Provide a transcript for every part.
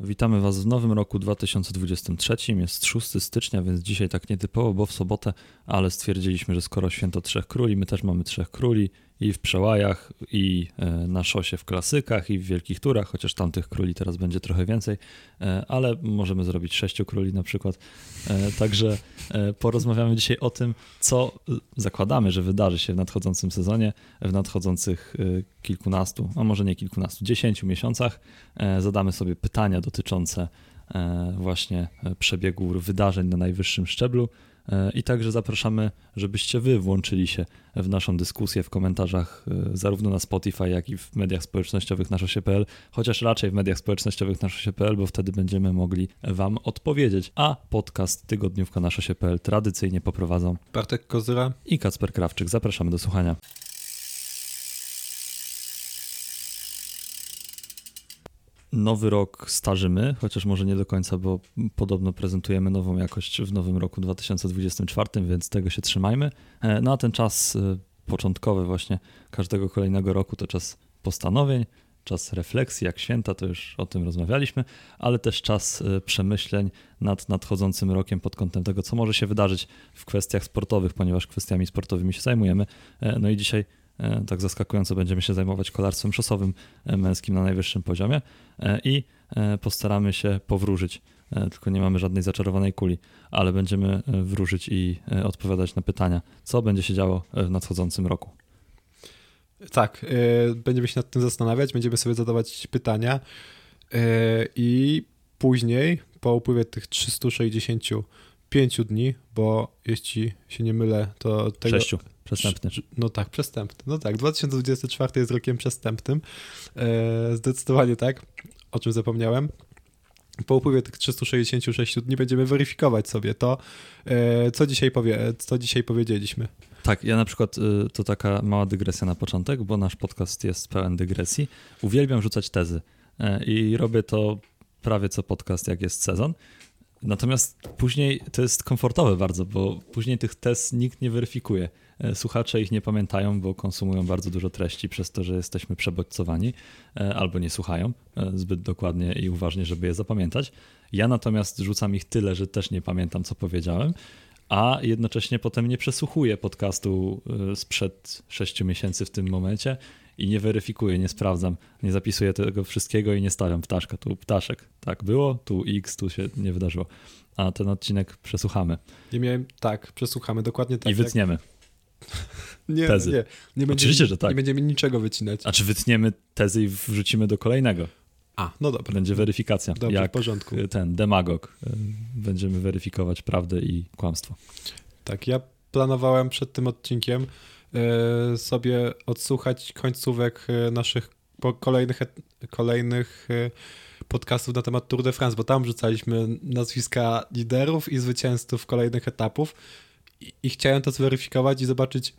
Witamy Was w nowym roku 2023. Jest 6 stycznia, więc dzisiaj tak nietypowo, bo w sobotę, ale stwierdziliśmy, że skoro święto Trzech Króli, my też mamy Trzech Króli i w przełajach, i e, na szosie w klasykach, i w wielkich turach, chociaż tamtych króli teraz będzie trochę więcej, e, ale możemy zrobić sześciu króli na przykład. E, także porozmawiamy dzisiaj o tym, co zakładamy, że wydarzy się w nadchodzącym sezonie, w nadchodzących kilkunastu, a może nie kilkunastu, dziesięciu miesiącach. Zadamy sobie pytania dotyczące właśnie przebiegu wydarzeń na najwyższym szczeblu I także zapraszamy, żebyście wy włączyli się w naszą dyskusję w komentarzach, e, zarówno na Spotify, jak i w mediach społecznościowych na szosie.pl, chociaż raczej w mediach społecznościowych na szosie.pl, bo wtedy będziemy mogli wam odpowiedzieć. A podcast Tygodniówka na szosie.pl tradycyjnie poprowadzą Bartek Kozyra i Kacper Krawczyk. Zapraszamy do słuchania. Nowy rok starzymy, chociaż może nie do końca, bo podobno prezentujemy nową jakość w nowym roku 2024, więc tego się trzymajmy. E, no a ten czas e, początkowy właśnie każdego kolejnego roku to czas postanowień, czas refleksji, jak święta, to już o tym rozmawialiśmy, ale też czas e, przemyśleń nad nadchodzącym rokiem pod kątem tego, co może się wydarzyć w kwestiach sportowych, ponieważ kwestiami sportowymi się zajmujemy. No i dzisiaj tak zaskakująco będziemy się zajmować kolarstwem szosowym e, męskim na najwyższym poziomie e, i postaramy się powróżyć. Tylko nie mamy żadnej zaczarowanej kuli, ale będziemy wróżyć i odpowiadać na pytania, co będzie się działo w nadchodzącym roku. Tak, będziemy się nad tym zastanawiać, będziemy sobie zadawać pytania i później, po upływie tych 365 dni, bo jeśli się nie mylę, to tego... Przestępny. No tak, przestępny. No tak, 2024 jest rokiem przestępnym. E, zdecydowanie tak, o czym zapomniałem. Po upływie tych 366 dni będziemy weryfikować sobie to, e, co dzisiaj, powie, co dzisiaj powiedzieliśmy. Tak, ja na przykład, y, to taka mała dygresja na początek, bo nasz podcast jest pełen dygresji. Uwielbiam rzucać tezy e, i robię to prawie co podcast, jak jest sezon. Natomiast później to jest komfortowe bardzo, bo później tych tez nikt nie weryfikuje. E, słuchacze ich nie pamiętają, bo konsumują bardzo dużo treści przez to, że jesteśmy przebodźcowani e, albo nie słuchają e, zbyt dokładnie i uważnie, żeby je zapamiętać. Ja natomiast rzucam ich tyle, że też nie pamiętam, co powiedziałem, a jednocześnie potem nie przesłuchuję podcastu sprzed 6 miesięcy w tym momencie i nie weryfikuję, nie sprawdzam, nie zapisuję tego wszystkiego i nie stawiam ptaszka. Tu ptaszek, tak było, tu X, tu się nie wydarzyło. A ten odcinek przesłuchamy. Nie miałem, tak, przesłuchamy, dokładnie tak. I wytniemy. Jak... Nie, tezy. nie, nie będziemy, Oczywiście, że tak. Nie będziemy niczego wycinać. A czy wytniemy tezy i wrzucimy do kolejnego? A, no dobra. Będzie weryfikacja. Dobrze, jak w porządku. ten demagog. Y, będziemy weryfikować prawdę i kłamstwo. Tak, ja planowałem przed tym odcinkiem y, sobie odsłuchać końcówek y, naszych kolejnych, kolejnych podcastów na temat Tour de France, bo tam rzucaliśmy nazwiska liderów i zwycięzców kolejnych etapów i, i chciałem to zweryfikować i zobaczyć,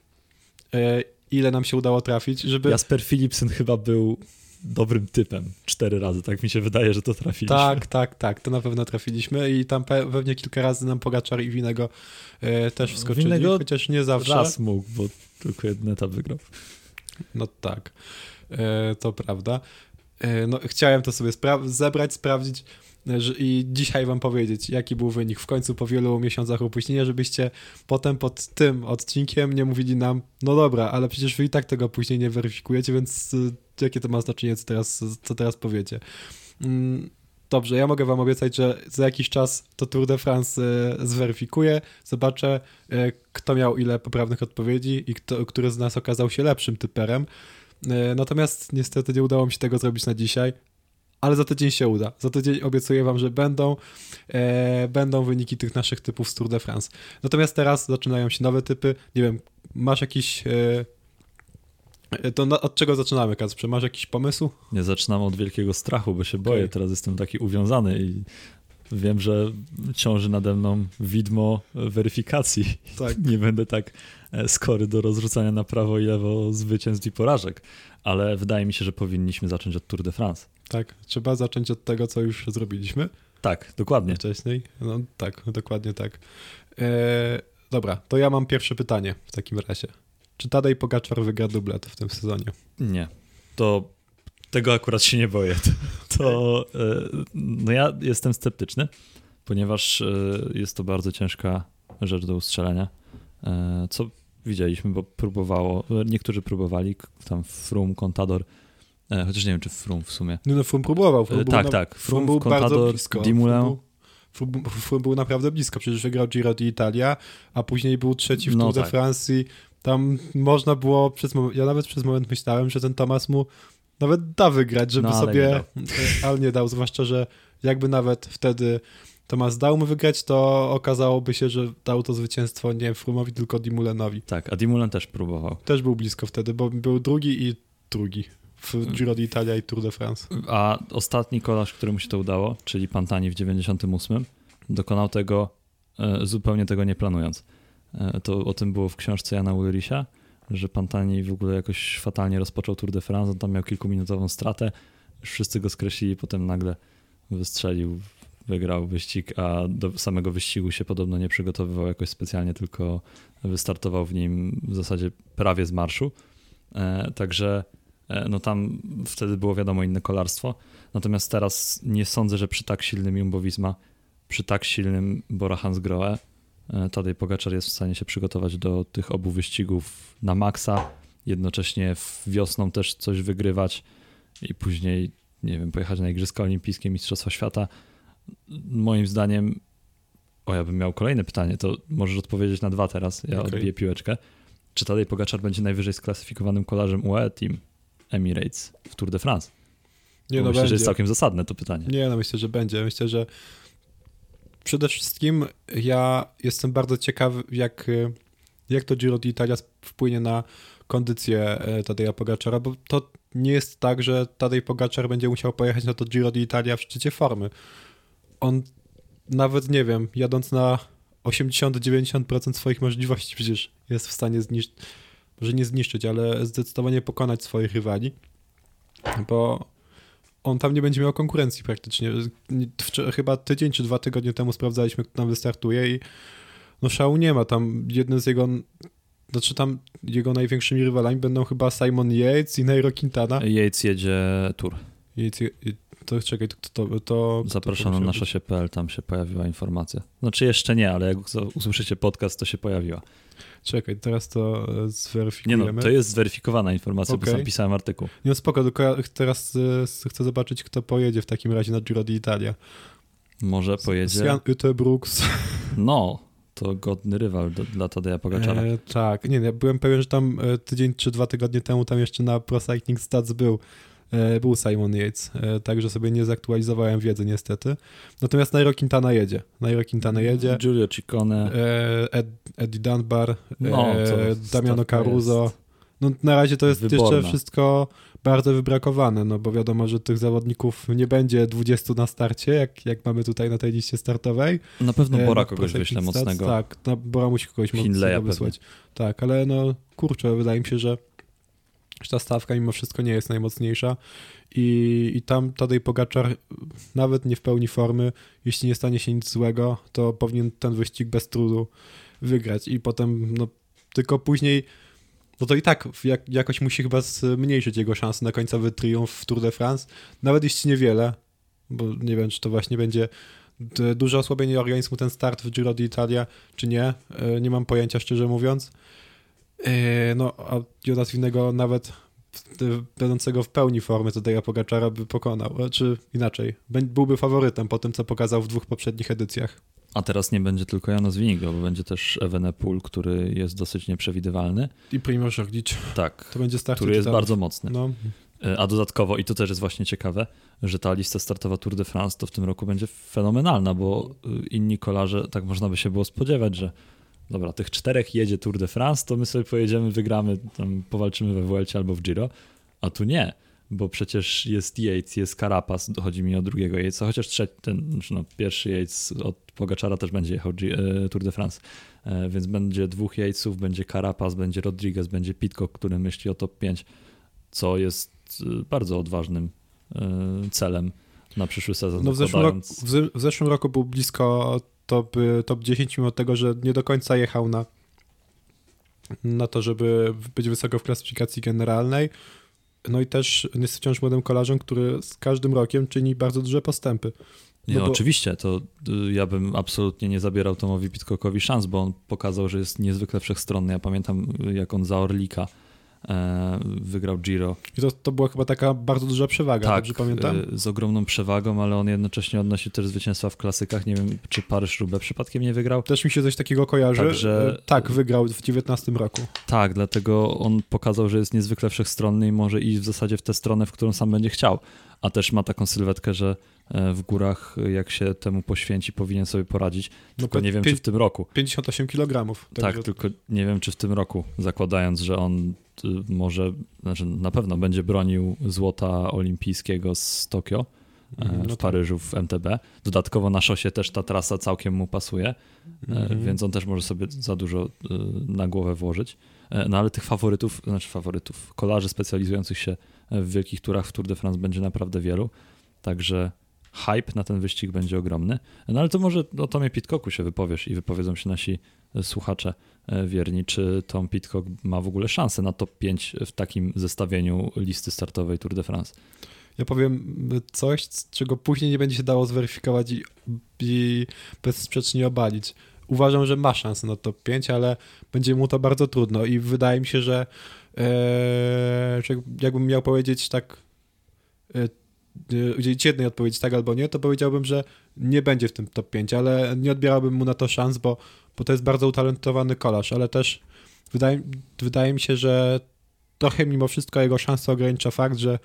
e, ile nam się udało trafić, żeby... Jasper Philipsen chyba był dobrym typem. Cztery razy, tak mi się wydaje, że to trafiliśmy. Tak, tak, tak, to na pewno trafiliśmy i tam pewnie kilka razy nam Pogaczar i Winego e, też wskoczyli, Winego chociaż nie zawsze. raz mógł, bo tylko jedna etap wygrał. No tak, e, to prawda. E, no, chciałem to sobie spra zebrać, sprawdzić, i dzisiaj wam powiedzieć, jaki był wynik w końcu po wielu miesiącach opóźnienia, żebyście potem pod tym odcinkiem nie mówili nam, no dobra, ale przecież wy i tak tego później nie weryfikujecie, więc y, jakie to ma znaczenie, co teraz, co teraz powiecie. Mm, dobrze, ja mogę wam obiecać, że za jakiś czas to Tour de France y, zweryfikuję, zobaczę, kto miał ile poprawnych odpowiedzi i kto, który z nas okazał się lepszym typerem. Natomiast niestety nie udało mi się tego zrobić na dzisiaj ale za tydzień się uda. Za tydzień obiecuję wam, że będą, e, będą wyniki tych naszych typów z Tour de France. Natomiast teraz zaczynają się nowe typy. Nie wiem, masz jakiś... E, e to na, od czego zaczynamy, Kacprze? Masz jakiś pomysł? Nie, zaczynam od wielkiego strachu, bo się boję. Okay. Teraz jestem taki uwiązany i wiem, że ciąży nade mną widmo weryfikacji. Tak. Nie będę tak e, skory do rozrzucania na prawo i lewo zwycięstw i porażek, ale wydaje mi się, że powinniśmy zacząć od Tour de France. Tak, trzeba zacząć od tego, co już zrobiliśmy. Tak, dokładnie. Wcześniej. No tak, dokładnie tak. E, dobra, to ja mam pierwsze pytanie w takim razie. Czy Tadej Pogaczar wygra dublet w tym sezonie? Nie. To tego akurat się nie boję. To, e, no ja jestem sceptyczny, ponieważ e, jest to bardzo ciężka rzecz do ustrzelenia, e, co widzieliśmy, bo próbowało, niektórzy próbowali, tam Frum, Contador, chociaż nie wiem, czy Frum w sumie. No, no Frum próbował. Frum tak, na, tak. Frum, Frum był Contador, bardzo blisko. Dimulę. Frum, Frum, był naprawdę blisko, przecież wygrał Giro d'Italia, a później był trzeci w no Tour de tak. France tam można było, przez ja nawet przez moment myślałem, że ten Tomas mu nawet da wygrać, żeby no, sobie, nie ale nie dał, zwłaszcza, że jakby nawet wtedy Tomas dał mu wygrać, to okazałoby się, że dał to zwycięstwo nie Frumowi, tylko Dimulenowi. Tak, a Dimulen też próbował. Też był blisko wtedy, bo był drugi i drugi w Giro d'Italia i Tour de France. A ostatni kolarz, któremu się to udało, czyli Pantani w 98, dokonał tego e, zupełnie tego nie planując. E, to o tym było w książce Jana Ulricha, że Pantani w ogóle jakoś fatalnie rozpoczął Tour de France, on tam miał kilkuminutową stratę, wszyscy go skreślili, potem nagle wystrzelił, wygrał wyścig, a do samego wyścigu się podobno nie przygotowywał jakoś specjalnie, tylko wystartował w nim w zasadzie prawie z marszu. E, także e, no tam wtedy było wiadomo inne kolarstwo. Natomiast teraz nie sądzę, że przy tak silnym Jumbo Visma, przy tak silnym Bora Hansgrohe Tadej Pogaczar jest w stanie się przygotować do tych obu wyścigów na maksa, jednocześnie wiosną też coś wygrywać i później, nie wiem, pojechać na Igrzyska Olimpijskie, Mistrzostwa Świata. Moim zdaniem, o ja bym miał kolejne pytanie, to możesz odpowiedzieć na dwa teraz, ja okay. odbiję piłeczkę. Czy Tadej Pogaczar będzie najwyżej sklasyfikowanym kolarzem UE Team Emirates w Tour de France? Nie, no myślę, będzie. że jest całkiem zasadne to pytanie. Nie, no myślę, że będzie. Myślę, że przede wszystkim ja jestem bardzo ciekawy, jak, jak to Giro d'Italia wpłynie na kondycję e, Tadeja Pogaczara, bo to nie jest tak, że Tadej Pogaczar będzie musiał pojechać na to Giro d'Italia w szczycie formy. On nawet, nie wiem, jadąc na 80-90% swoich możliwości przecież jest w stanie zniszczyć, może nie zniszczyć, ale zdecydowanie pokonać swoich rywali, bo on tam nie będzie miał konkurencji praktycznie. Chyba tydzień czy dwa tygodnie temu sprawdzaliśmy, kto tam wystartuje i no szału nie ma. Tam jeden z jego, znaczy tam jego największymi rywalami będą chyba Simon Yates i Nairo Quintana. Yates jedzie Tour. Yates, to czekaj, to, to, to Zapraszano na szosie.pl, tam się pojawiła informacja. Znaczy jeszcze nie, ale jak usłyszycie podcast, to się pojawiła. Czekaj, teraz to zweryfikujemy. Nie no, to jest zweryfikowana informacja, okay. bo sam pisałem artykuł. Nie no spoko, tylko ja teraz e, chcę zobaczyć, kto pojedzie w takim razie na Giro d'Italia. Może pojedzie... Jan Brooks. No, to godny rywal do, dla Tadeja Pogaczara. E, tak, nie, nie, byłem pewien, że tam e, tydzień czy dwa tygodnie temu tam jeszcze na Pro Cycling Stats był był Simon Yates, e, także sobie nie zaktualizowałem wiedzy niestety. Natomiast Nairo Quintana jedzie. Nairo Quintana jedzie. Giulio Ciccone. E, Ed, Eddie Dunbar, no, Damiano Caruso. No, na razie to jest Wyborna. jeszcze wszystko bardzo wybrakowane, no bo wiadomo, że tych zawodników nie będzie 20 na starcie, jak, jak mamy tutaj na tej liście startowej. Na pewno Bora kogoś wyśle mocnego. Tak, no, Bora musi kogoś mocnego wysłać. Tak, ale no kurczę, wydaje mi się, że ta stawka mimo wszystko nie jest najmocniejsza. I, i tam Tadej Pogaczar nawet nie w pełni formy, jeśli nie stanie się nic złego, to powinien ten wyścig bez trudu wygrać. I potem no, tylko później no to i tak jak, jakoś musi chyba zmniejszyć jego szanse na końcowy triumf w Tour de France, nawet jeśli niewiele, bo nie wiem, czy to właśnie będzie duże osłabienie organizmu ten start w Giro d'Italia, czy nie, e, nie mam pojęcia szczerze mówiąc, no, a Jonas Winnego nawet będącego w pełni formy Tadeja Pogaczara by pokonał, czy inaczej, byłby faworytem po tym, co pokazał w dwóch poprzednich edycjach. A teraz nie będzie tylko Jonas Winigo, bo będzie też Evenepoel, który jest dosyć nieprzewidywalny. I Primoz Roglic. Tak, to będzie start który jest bardzo mocny. No. E, a dodatkowo, i to też jest właśnie ciekawe, że ta lista startowa Tour de France to w tym roku będzie fenomenalna, bo y, inni kolarze, tak można by się było spodziewać, że dobra, tych czterech jedzie Tour de France, to my sobie pojedziemy, wygramy, tam powalczymy we Vuelcie albo w Giro, a tu nie, bo przecież jest Yates, jest Carapaz, chodzi mi o drugiego Yatesa, chociaż trzeci, ten, znaczy no, pierwszy Yates od Pogaczara też będzie jechał G, e, Tour de France, e, więc będzie dwóch Yatesów, będzie Carapaz, będzie Rodriguez, będzie Pitcock, który myśli o top 5, co jest e, bardzo odważnym celem na przyszły sezon. No w, zeszłym roku, w zeszłym roku był blisko top, top 10, mimo tego, że nie do końca jechał na, na to, żeby być wysoko w klasyfikacji generalnej. no i też jest wciąż młodym kolarzem, który z każdym rokiem czyni bardzo duże postępy. Nie, No bo- Oczywiście, to y, ja bym absolutnie nie zabierał Tomowi Pitcockowi szans, bo on pokazał, że jest niezwykle wszechstronny. Ja pamiętam, y, jak on za Orlika wygrał Giro. I to, to była chyba taka bardzo duża przewaga, Tak, dobrze pamiętam? y, z ogromną przewagą, ale on jednocześnie odnosił też zwycięstwa w klasykach. Nie wiem, czy Paryż-Roubaix przypadkiem nie wygrał. Też mi się coś takiego kojarzy. Także- E, Tak, wygrał w 19 roku. Tak, dlatego on pokazał, że jest niezwykle wszechstronny i może iść w zasadzie w tę stronę, w którą sam będzie chciał. A też ma taką sylwetkę, że e, w górach, jak się temu poświęci, powinien sobie poradzić. Tylko pe- nie wiem, czy w tym roku. 58 kg. Tak, tylko nie wiem, czy w tym roku, zakładając, że on może, znaczy na pewno będzie bronił złota olimpijskiego z Tokio e, Mhm, no w tak. Paryżu w MTB. Dodatkowo na szosie też ta trasa całkiem mu pasuje, e, Mhm. więc on też może sobie za dużo y, na głowę włożyć. E, No ale tych faworytów, znaczy faworytów, kolarzy specjalizujących się w wielkich turach w Tour de France będzie naprawdę wielu, także hype na ten wyścig będzie ogromny. No ale to może o Tomie Pitcocku się wypowiesz i wypowiedzą się nasi słuchacze e, wierni, czy Tom Pitcock ma w ogóle szansę na top 5 w takim zestawieniu listy startowej Tour de France. Ja powiem coś, czego później nie będzie się dało zweryfikować i, i bezsprzecznie obalić. Uważam, że ma szansę na top 5, ale będzie mu to bardzo trudno i wydaje mi się, że, e, jakbym miał powiedzieć tak, e, e, udzielić jednej odpowiedzi tak albo nie, to powiedziałbym, że nie będzie w tym top 5, ale nie odbierałbym mu na to szans, bo, bo to jest bardzo utalentowany kolarz, ale też wydaje, wydaje mi się, że trochę mimo wszystko jego szanse ogranicza fakt, że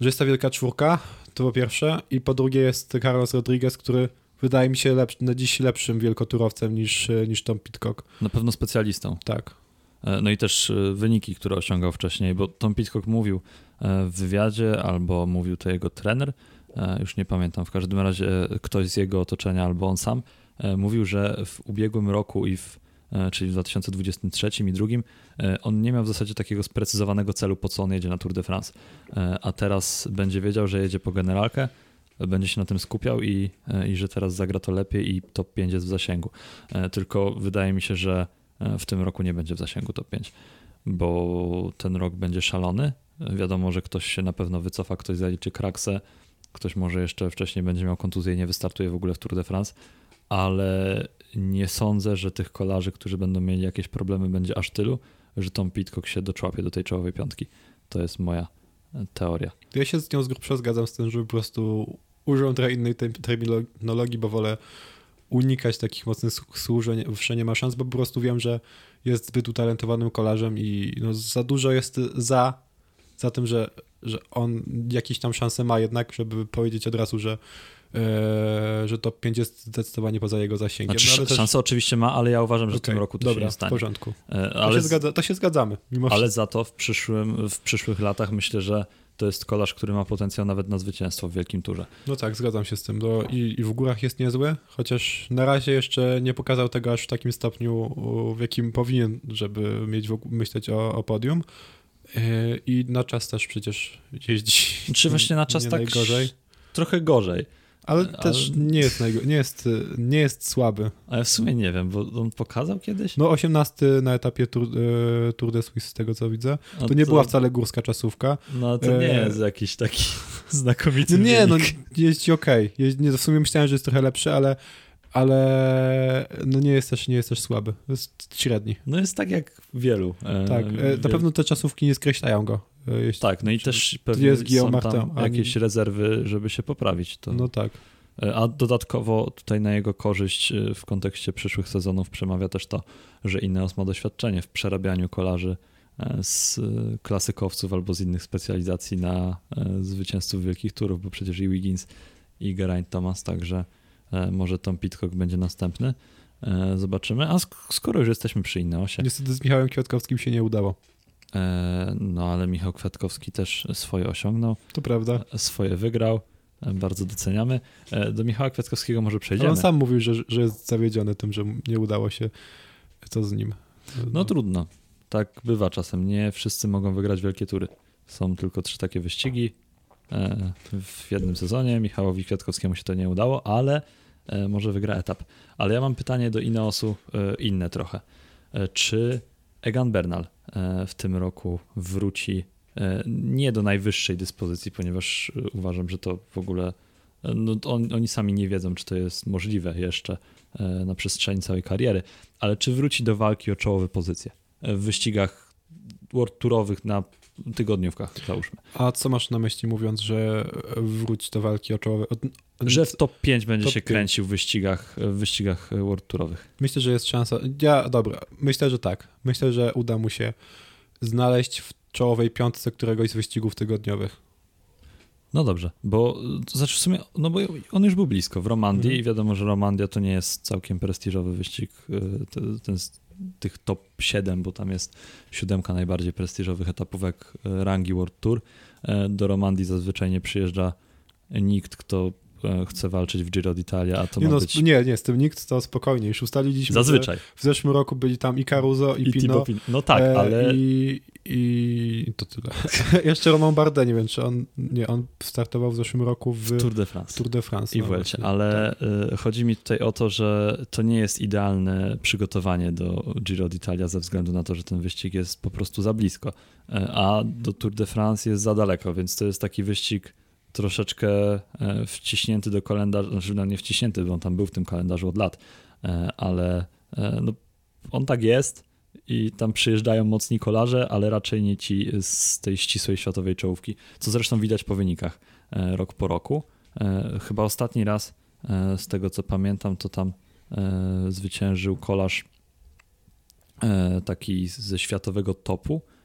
że jest ta wielka czwórka, to po pierwsze, i po drugie jest Carlos Rodriguez, który wydaje mi się lepszy, na dziś lepszym wielkoturowcem niż, niż Tom Pitcock. Na pewno specjalistą. Tak. E, No i też e, wyniki, które osiągał wcześniej, bo Tom Pitcock mówił e, w wywiadzie, albo mówił to jego trener, już nie pamiętam, w każdym razie ktoś z jego otoczenia, albo on sam, mówił, że w ubiegłym roku i w e, czyli w 2023 i drugim, e, on nie miał w zasadzie takiego sprecyzowanego celu, po co on jedzie na Tour de France. E, A teraz będzie wiedział, że jedzie po generalkę, e, będzie się na tym skupiał i, e, i że teraz zagra to lepiej i top 5 jest w zasięgu. E, Tylko wydaje mi się, że e, w tym roku nie będzie w zasięgu top 5, bo ten rok będzie szalony. E, Wiadomo, że ktoś się na pewno wycofa, ktoś zaliczy kraksę, ktoś może jeszcze wcześniej będzie miał kontuzję i nie wystartuje w ogóle w Tour de France, ale nie sądzę, że tych kolarzy, którzy będą mieli jakieś problemy, będzie aż tylu, że Tom Pitcock się doczłapie do tej czołowej piątki. To jest moja e, teoria. Ja się z nią z grubsza zgadzam z tym, żeby po prostu użyłem trochę innej te- terminologii, bo wolę unikać takich mocnych słów, że nie, że ma szans, bo po prostu wiem, że jest zbyt utalentowanym kolarzem i no, za dużo jest za, za tym, że, że on jakieś tam szanse ma jednak, żeby powiedzieć od razu, że, że top 5 jest zdecydowanie poza jego zasięgiem. Znaczy, no, ale też- szanse oczywiście ma, ale ja uważam, że w tym roku to dobra, się nie w stanie. porządku. E, To, Ale, się, zgadza, to się zgadzamy. Mimo ale za to w, przyszłym, w przyszłych latach myślę, że to jest kolarz, który ma potencjał nawet na zwycięstwo w Wielkim Turze. No tak, zgadzam się z tym. I, I w górach jest niezły, chociaż na razie jeszcze nie pokazał tego aż w takim stopniu, w jakim powinien, żeby mieć w, myśleć o, o podium. Yy, I na czas też przecież jeździ. Czy właśnie na czas tak najgorzej. trochę gorzej. Ale ale- też nie jest, najgo- nie, jest, nie jest słaby. A ja w sumie nie wiem, bo on pokazał kiedyś? No 18 na etapie Tour, y, Tour de Suisse z tego co widzę. No To nie była wcale górska czasówka. No to nie e, jest jakiś taki znakomity No nie, no wynik. jeździ okej. Jeździ- Nie, w sumie myślałem, że jest trochę lepszy, ale, ale no nie jest też, nie jest też słaby. Jest średni. No jest tak jak wielu. e, Tak, e, na pewno te czasówki nie skreślają go. e, Jeśli, Tak, no i też pewnie jest są tam ani- jakieś rezerwy, żeby się poprawić. To... No tak. A dodatkowo tutaj na jego korzyść w kontekście przyszłych sezonów przemawia też to, że Ineos ma doświadczenie w przerabianiu kolarzy z klasykowców albo z innych specjalizacji na zwycięzców wielkich turów, bo przecież i Wiggins i Geraint Thomas, także może Tom Pitcock będzie następny. E, Zobaczymy. A sk- skoro już jesteśmy przy Ineosie, Niestety z Michałem Kwiatkowskim się nie udało. e, no ale Michał Kwiatkowski też swoje osiągnął, To prawda. swoje wygrał. e, Bardzo doceniamy. E, Do Michała Kwiatkowskiego może Ale przejdziemy. on sam mówił, że, że jest zawiedziony tym, że nie udało się to z nim. No trudno. Tak bywa czasem. Nie wszyscy mogą wygrać wielkie tury. Są tylko trzy takie wyścigi e, w jednym sezonie. Michałowi Kwiatkowskiemu się to nie udało, ale e, może wygra etap. Ale ja mam pytanie do Ineosu e, inne trochę. E, Czy Egan Bernal e, w tym roku wróci e, nie do najwyższej dyspozycji, ponieważ e, uważam, że to w ogóle no, on, oni sami nie wiedzą, czy to jest możliwe jeszcze na przestrzeni całej kariery, ale czy wróci do walki o czołowe pozycje w wyścigach World Tourowych na tygodniówkach, załóżmy. A co masz na myśli mówiąc, że wróci do walki o czołowe? Że w top 5 będzie top się 5. kręcił w wyścigach, w wyścigach World Tourowych. Myślę, że jest szansa. Ja, dobra, myślę, że tak. Myślę, że uda mu się znaleźć w czołowej piątce któregoś z wyścigów tygodniowych. No dobrze, bo to znaczy w sumie, no bo on już był blisko w Romandii mhm. i wiadomo, że Romandia to nie jest całkiem prestiżowy wyścig, ten, ten tych top 7, bo tam jest siódemka najbardziej prestiżowych etapówek y, rangi World Tour. Y, do Romandii zazwyczaj nie przyjeżdża nikt, kto E, chce walczyć w Giro d'Italia, a to nie, ma no, być... Nie, nie, z tym nikt to spokojnie. Już ustaliliśmy, Zazwyczaj. w zeszłym roku byli tam i Caruso, i, I Pino. Pino. No tak, e, ale... I, I to tyle. Jeszcze Romain Bardet, nie wiem, czy on... Nie, on startował w zeszłym roku w... w Tour de France. Tour de France. I no, w Welcie, ale tak. E, chodzi mi tutaj o to, że to nie jest idealne przygotowanie do Giro d'Italia ze względu na to, że ten wyścig jest po prostu za blisko, a do Tour de France jest za daleko, więc to jest taki wyścig troszeczkę e, wciśnięty do kalendarza, znaczy no nie wciśnięty, bo on tam był w tym kalendarzu od lat, ale no, on tak jest i tam przyjeżdżają mocni kolarze, ale raczej nie ci z tej ścisłej światowej czołówki, co zresztą widać po wynikach rok po roku. Chyba ostatni raz, z tego co pamiętam, to tam zwyciężył kolarz taki ze światowego topu, E,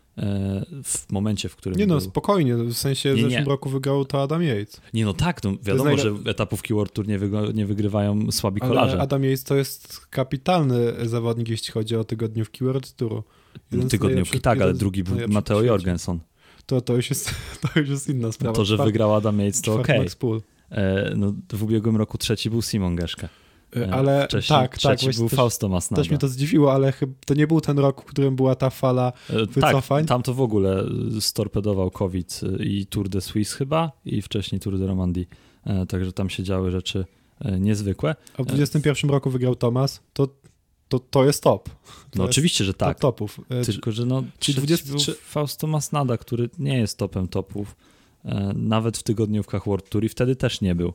w momencie, w którym. Nie no, był... spokojnie, w sensie w zeszłym nie. roku wygrał to Adam Yates. Nie no tak, no, wiadomo, że etapówki World Tour nie, nie wygrywają słabi Ale kolarze. Adam Yates to jest kapitalny zawodnik, jeśli chodzi o tygodniówki World Touru. Jeden tygodniówki tak, ale drugi był Mateo Jorgensen. To, to, już jest, to już jest inna sprawa. To, że wygrał Adam Yates, to okej. Okay. E, no, w ubiegłym roku trzeci był Simon Geszke. E, ale Wcześniej, tak, tak. był też, Fausto Masnada. Też mnie to zdziwiło, ale to nie był ten rok, w którym była ta fala e, wycofań. Tak, tam to w ogóle storpedował COVID i Tour de Suisse chyba i wcześniej Tour de Romandie. E, także tam się działy rzeczy niezwykłe. A w 2021 roku wygrał Thomas, to, to, to jest top. To no jest oczywiście, że tak. Top topów. Tylko, że no, czyli 23... Fausto Masnada, który nie jest topem topów, nawet w tygodniówkach World Tour i wtedy też nie był.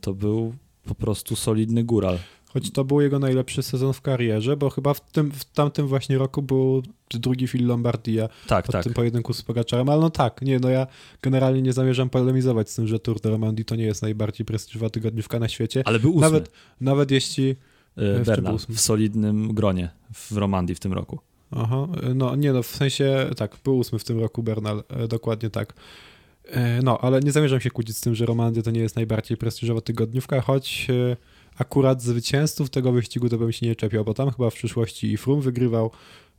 To był po prostu solidny góral. Choć to był jego najlepszy sezon w karierze, bo chyba w, tym, w tamtym właśnie roku był drugi film Lombardia tak, tak. tym pojedynku z Pogaczarem, ale no tak, nie, no ja generalnie nie zamierzam polemizować z tym, że Tour de Romandie to nie jest najbardziej prestiżowa tygodniówka na świecie. Ale był ósmy. Nawet, nawet jeśli... Yy, Bernal, w solidnym gronie w Romandii w tym roku. Aha, no nie no, w sensie tak, był ósmy w tym roku Bernal, e, dokładnie tak. E, no, ale nie zamierzam się kłócić z tym, że Romandia to nie jest najbardziej prestiżowa tygodniówka, choć e, akurat zwycięzców tego wyścigu to bym się nie czepiał, bo tam chyba w przyszłości i Frum wygrywał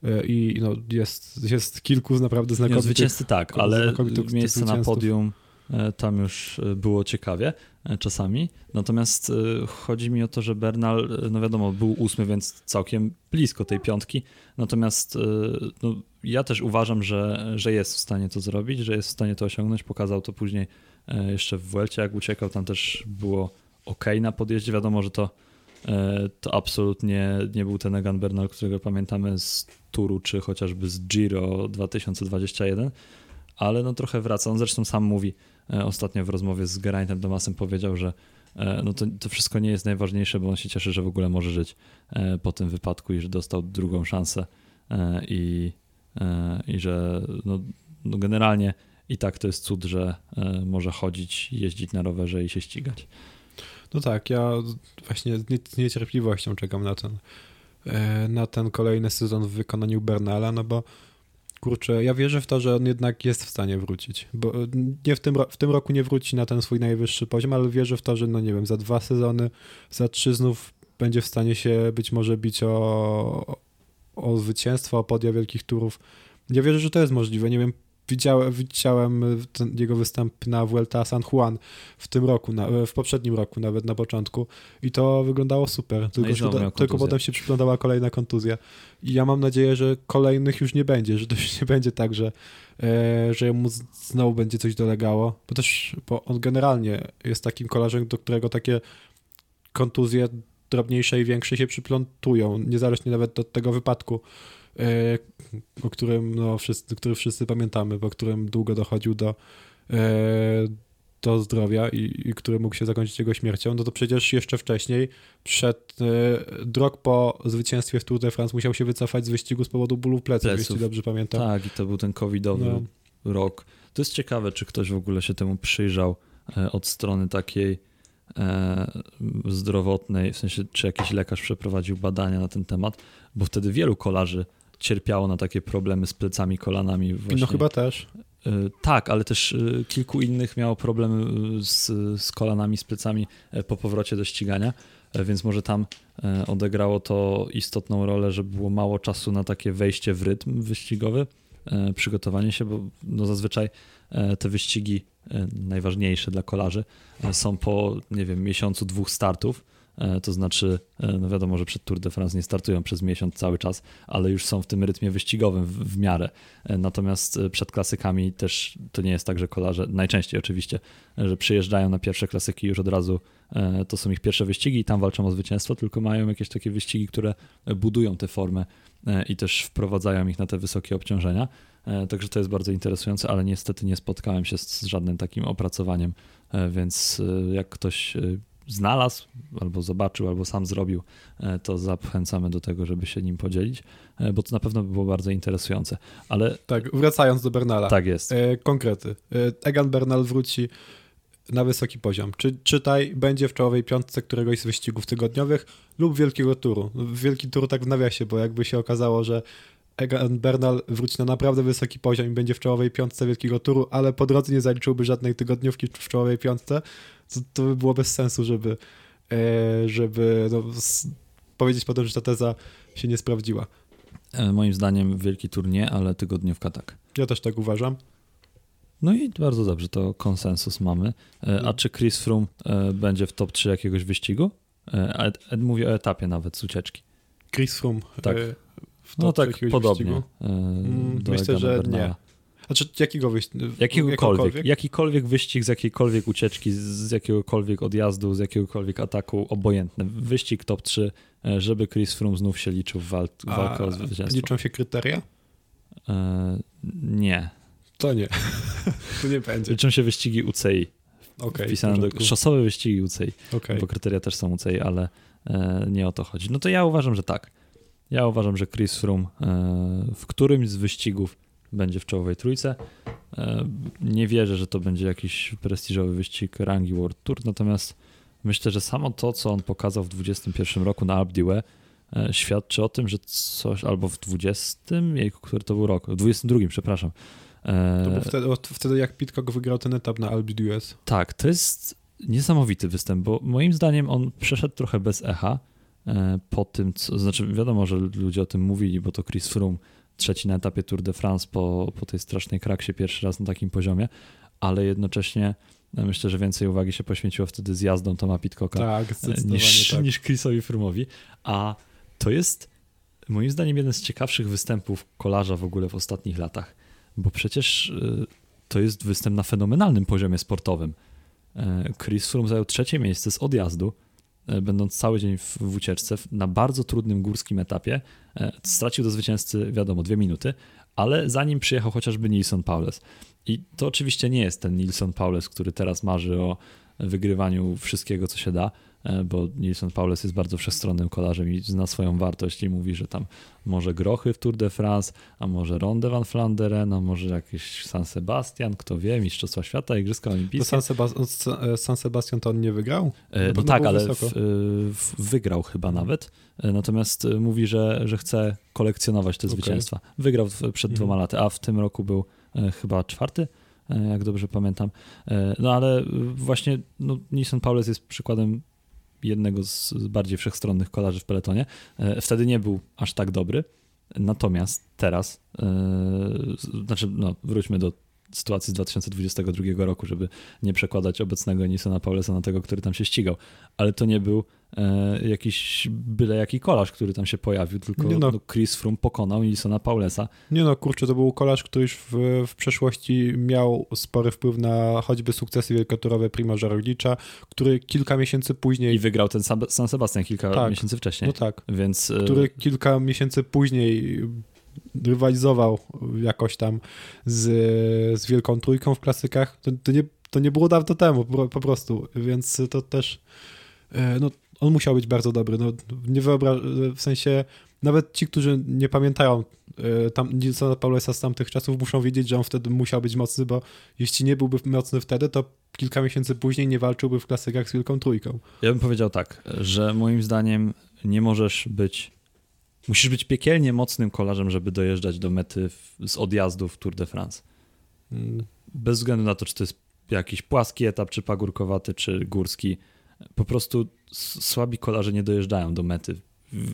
e, i no, jest, jest kilku naprawdę znakomitych... Nie, zwycięzcy tak, ale miejsce na podium tam już było ciekawie czasami. Natomiast chodzi mi o to, że Bernal, no wiadomo, był ósmy, więc całkiem blisko tej piątki. Natomiast no, ja też uważam, że, że jest w stanie to zrobić, że jest w stanie to osiągnąć. Pokazał to później e, jeszcze w Vuelcie, jak uciekał, tam też było ok na podjeździe. Wiadomo, że to, e, to absolutnie nie był ten Egan Bernal, którego pamiętamy z Turu, czy chociażby z Giro 2021, ale no trochę wraca. On zresztą sam mówi, e, ostatnio w rozmowie z Geraintem Tomasem powiedział, że no to, to wszystko nie jest najważniejsze, bo on się cieszy, że w ogóle może żyć po tym wypadku i że dostał drugą szansę i E, i że no, no generalnie i tak to jest cud, że e, może chodzić, jeździć na rowerze i się ścigać. No tak, ja właśnie z niecierpliwością czekam na ten, e, na ten kolejny sezon w wykonaniu Bernala, no bo kurczę, ja wierzę w to, że on jednak jest w stanie wrócić, bo nie w tym, w tym roku nie wróci na ten swój najwyższy poziom, ale wierzę w to, że no nie wiem, za dwa sezony, za trzy znów będzie w stanie się być może bić o, o zwycięstwo, o podia wielkich turów. Ja wierzę, że to jest możliwe. Nie wiem, widziałem, widziałem ten, jego występ na Vuelta San Juan w tym roku, na, w poprzednim roku nawet na początku i to wyglądało super, tylko, no tylko potem się przyglądała kolejna kontuzja. I ja mam nadzieję, że kolejnych już nie będzie, że to już nie będzie tak, że, e, że mu znowu będzie coś dolegało, bo też bo on generalnie jest takim kolarzem, do którego takie kontuzje drobniejsze i większe się przyplątują, niezależnie nawet od tego wypadku, e, o którym, no, wszyscy, który wszyscy pamiętamy, po którym długo dochodził do, e, do zdrowia i, i który mógł się zakończyć jego śmiercią, no to przecież jeszcze wcześniej, przed drog po zwycięstwie w Tour de France musiał się wycofać z wyścigu z powodu bólu pleców, jeśli dobrze pamiętam. Tak, i to był ten covidowy no. rok. To jest ciekawe, czy ktoś w ogóle się temu przyjrzał od strony takiej E, zdrowotnej, w sensie czy jakiś lekarz przeprowadził badania na ten temat, bo wtedy wielu kolarzy cierpiało na takie problemy z plecami, kolanami. Właśnie. No chyba też. E, tak, ale też e, kilku innych miało problemy z, z kolanami, z plecami po powrocie do ścigania, więc może tam odegrało to istotną rolę, że było mało czasu na takie wejście w rytm wyścigowy, przygotowanie się, bo no zazwyczaj te wyścigi najważniejsze dla kolarzy, są po, nie wiem, miesiącu, dwóch startów. E, to znaczy, no wiadomo, że przed Tour de France nie startują przez miesiąc cały czas, ale już są w tym rytmie wyścigowym w, w miarę. Natomiast przed klasykami też to nie jest tak, że kolarze, najczęściej oczywiście, że przyjeżdżają na pierwsze klasyki już od razu, to są ich pierwsze wyścigi i tam walczą o zwycięstwo, tylko mają jakieś takie wyścigi, które budują tę formę i też wprowadzają ich na te wysokie obciążenia. E, także to jest bardzo interesujące, ale niestety nie spotkałem się z żadnym takim opracowaniem, e, więc e, jak ktoś znalazł, albo zobaczył, albo sam zrobił, to zachęcamy do tego, żeby się nim podzielić, bo to na pewno by było bardzo interesujące. Ale... Tak, wracając do Bernala. Tak jest. konkrety. Egan Bernal wróci na wysoki poziom. Czy, czytaj, będzie w czołowej piątce któregoś z wyścigów tygodniowych lub wielkiego turu. Wielki tur tak w nawiasie, bo jakby się okazało, że Egan Bernal wróci na naprawdę wysoki poziom i będzie w czołowej piątce wielkiego turu, ale po drodze nie zaliczyłby żadnej tygodniówki w czołowej piątce, to, to by było bez sensu, żeby, e, żeby no, powiedzieć potem, że ta teza się nie sprawdziła. E, moim zdaniem wielki tur nie, ale tygodniówka tak. Ja też tak uważam. No i bardzo dobrze, to konsensus mamy. E, a czy Chris Froome będzie w top 3 jakiegoś wyścigu? Ed, Ed mówi o etapie nawet z ucieczki. Chris Froome. Tak no tak, podobnie. Mm, myślę, że nie. Znaczy jakiego wyścigu? Jakiegokolwiek. Jakikolwiek wyścig z jakiejkolwiek ucieczki, z jakiegokolwiek odjazdu, z jakiegokolwiek ataku, obojętny. Wyścig top 3, e, żeby Chris Froome znów się liczył w walk, walkę o zwycięstwo. Liczą się kryteria? E, nie. To nie. to nie będzie. Liczą się wyścigi UCI. Okay, wpisane do szosowe wyścigi UCI, okay. bo kryteria też są UCI, ale e, nie o to chodzi. No to ja uważam, że tak. Ja uważam, że Chris Froome e, w którymś z wyścigów będzie w czołowej trójce. E, nie wierzę, że to będzie jakiś prestiżowy wyścig rangi World Tour, natomiast myślę, że samo to, co on pokazał w 2021 roku na Alpe d'Huez, e, świadczy o tym, że coś, albo w 20, jejku, który to był rok, w 22, przepraszam. To był wtedy, wtedy jak Pitcock wygrał ten etap na Alpe d'Huez. Tak, to jest niesamowity występ, bo moim zdaniem on przeszedł trochę bez echa, po tym, co, znaczy wiadomo, że ludzie o tym mówili, bo to Chris Froome trzeci na etapie Tour de France po, po tej strasznej kraksie pierwszy raz na takim poziomie, ale jednocześnie e, myślę, że więcej uwagi się poświęciło wtedy zjazdom Toma Pitcocka tak, e, niż, tak. niż Chrisowi Froome'owi, a to jest moim zdaniem jeden z ciekawszych występów kolarza w ogóle w ostatnich latach, bo przecież to jest występ na fenomenalnym poziomie sportowym. Chris Froome zajął trzecie miejsce z odjazdu, E, będąc cały dzień w, w ucieczce na bardzo trudnym górskim etapie. E, stracił do zwycięzcy, wiadomo, dwie minuty, ale zanim przyjechał chociażby Nilsson Paules. I to oczywiście nie jest ten Nilsson Paules, który teraz marzy o wygrywaniu wszystkiego, co się da, E, bo Nilsson Paules jest bardzo wszechstronnym kolarzem i zna swoją wartość i mówi, że tam może grochy w Tour de France, a może Ronde van Flanderen, a może jakiś San Sebastian, kto wie, Mistrzostwa Świata, Igrzyska Olimpijskie. San, Sebas- San Sebastian to on nie wygrał? E, no tak, ale w, w, wygrał chyba nawet, e, natomiast mówi, że, że chce kolekcjonować te okay. zwycięstwa. Wygrał przed dwoma mhm. laty, a w tym roku był chyba czwarty, jak dobrze pamiętam. No ale właśnie no, Nissan Paules jest przykładem jednego z bardziej wszechstronnych kolarzy w peletonie. E, wtedy nie był aż tak dobry. Natomiast teraz, yy, znaczy, no, wróćmy do sytuacji z 2022 roku, żeby nie przekładać obecnego Nisona Paulesa na tego, który tam się ścigał. Ale to nie był e, jakiś byle jaki kolarz, który tam się pojawił, tylko no. No, Chris Froome pokonał Nisona Paulesa. Nie no, kurczę, to był kolarz, który już w, w przeszłości miał spory wpływ na choćby sukcesy wielkoturowe Primoza Roglicza, który kilka miesięcy później... I wygrał ten San Sebastian kilka tak, miesięcy wcześniej. No tak. Więc... E, który kilka miesięcy później rywalizował jakoś tam z, z Wielką Trójką w klasykach. To, to, nie, to nie było dawno temu po, po prostu, więc to też e, no, on musiał być bardzo dobry. No, nie wyobraż, w sensie nawet ci, którzy nie pamiętają e, tam Nilsona Paulesa z tamtych czasów, muszą wiedzieć, że on wtedy musiał być mocny, bo jeśli nie byłby mocny wtedy, to kilka miesięcy później nie walczyłby w klasykach z Wielką Trójką. Ja bym powiedział tak, że moim zdaniem nie możesz być, musisz być piekielnie mocnym kolarzem, żeby dojeżdżać do mety w, z odjazdów Tour de France. Mm. Bez względu na to, czy to jest jakiś płaski etap, czy pagórkowaty, czy górski. Po prostu słabi kolarze nie dojeżdżają do mety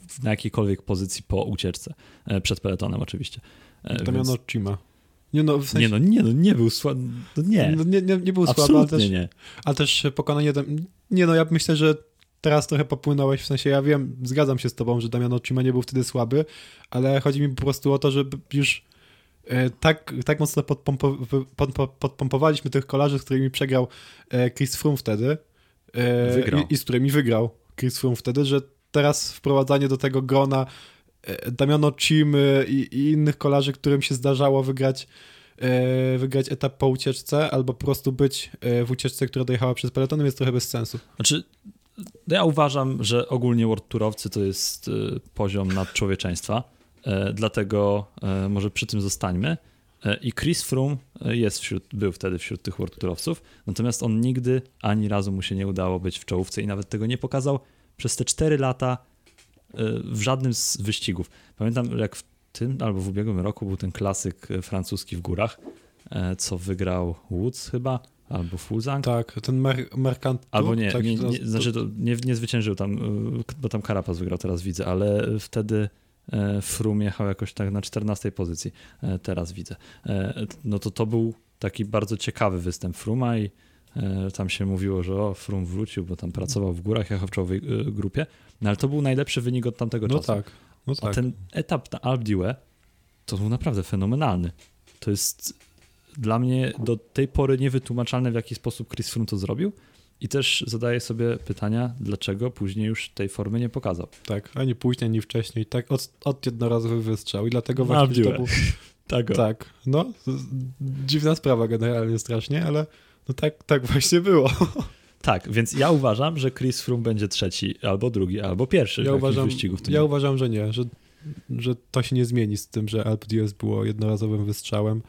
w, na jakiejkolwiek pozycji po ucieczce. E, przed peletonem oczywiście. E, Damiano Więc... Cima. Nie no, w sensie... nie no, nie no, nie był słaby, no nie. No, nie, nie, nie był słaby, ale też, nie. ale też pokonanie, nie no, ja myślę, że teraz trochę popłynąłeś, w sensie ja wiem, zgadzam się z tobą, że Damiano Cima nie był wtedy słaby, ale chodzi mi po prostu o to, żeby już e, tak, tak mocno podpompo, podpompowaliśmy tych kolarzy, z którymi przegrał Chris Froome wtedy wygrał. I, i z którymi wygrał Chris Froome wtedy, że teraz wprowadzanie do tego grona e, Damiano Cimy i, i, innych kolarzy, którym się zdarzało wygrać, e, wygrać etap po ucieczce, albo po prostu być e, w ucieczce, która dojechała przez peletonem, jest trochę bez sensu. Znaczy, ja uważam, że ogólnie World Tourowcy to jest poziom nadczłowieczeństwa, dlatego może przy tym zostańmy. I Chris Froome jest wśród, był wtedy wśród tych World Tourowców, natomiast on nigdy ani razu mu się nie udało być w czołówce i nawet tego nie pokazał przez te 4 lata y, w żadnym z wyścigów. Pamiętam, jak w tym albo w ubiegłym roku był ten klasyk y, francuski w górach, y, co wygrał Woods chyba, albo Fulzang. Tak, ten Mer Mercant. Albo nie, tak, nie, nie, znaczy to nie, nie zwyciężył tam, bo tam Carapaz wygrał, teraz widzę, ale wtedy Frum jechał jakoś tak na 14 pozycji, teraz widzę. No to to był taki bardzo ciekawy występ Fruma i E, tam się mówiło, że o, Frum wrócił, bo tam pracował w górach jechał w czołowej e, grupie, no ale to był najlepszy wynik od tamtego no czasu. Tak, no tak. A ten etap na Alpe to był naprawdę fenomenalny. To jest dla mnie do tej pory niewytłumaczalne, w jaki sposób Chris Froome to zrobił. I też zadaję sobie pytania, dlaczego później już tej formy nie pokazał. Tak, ani później, ani wcześniej. Tak, od, od jednorazowy wystrzał. I dlatego właśnie to był... tak, tak, no, dziwna sprawa generalnie strasznie, ale no tak, tak właśnie było. Tak, więc ja uważam, że Chris Froome będzie trzeci, albo drugi, albo pierwszy ja uważam, wyścigu w tym. Ja uważam, że nie, że, że to się nie zmieni z tym, że Alp Diaz było jednorazowym wystrzałem.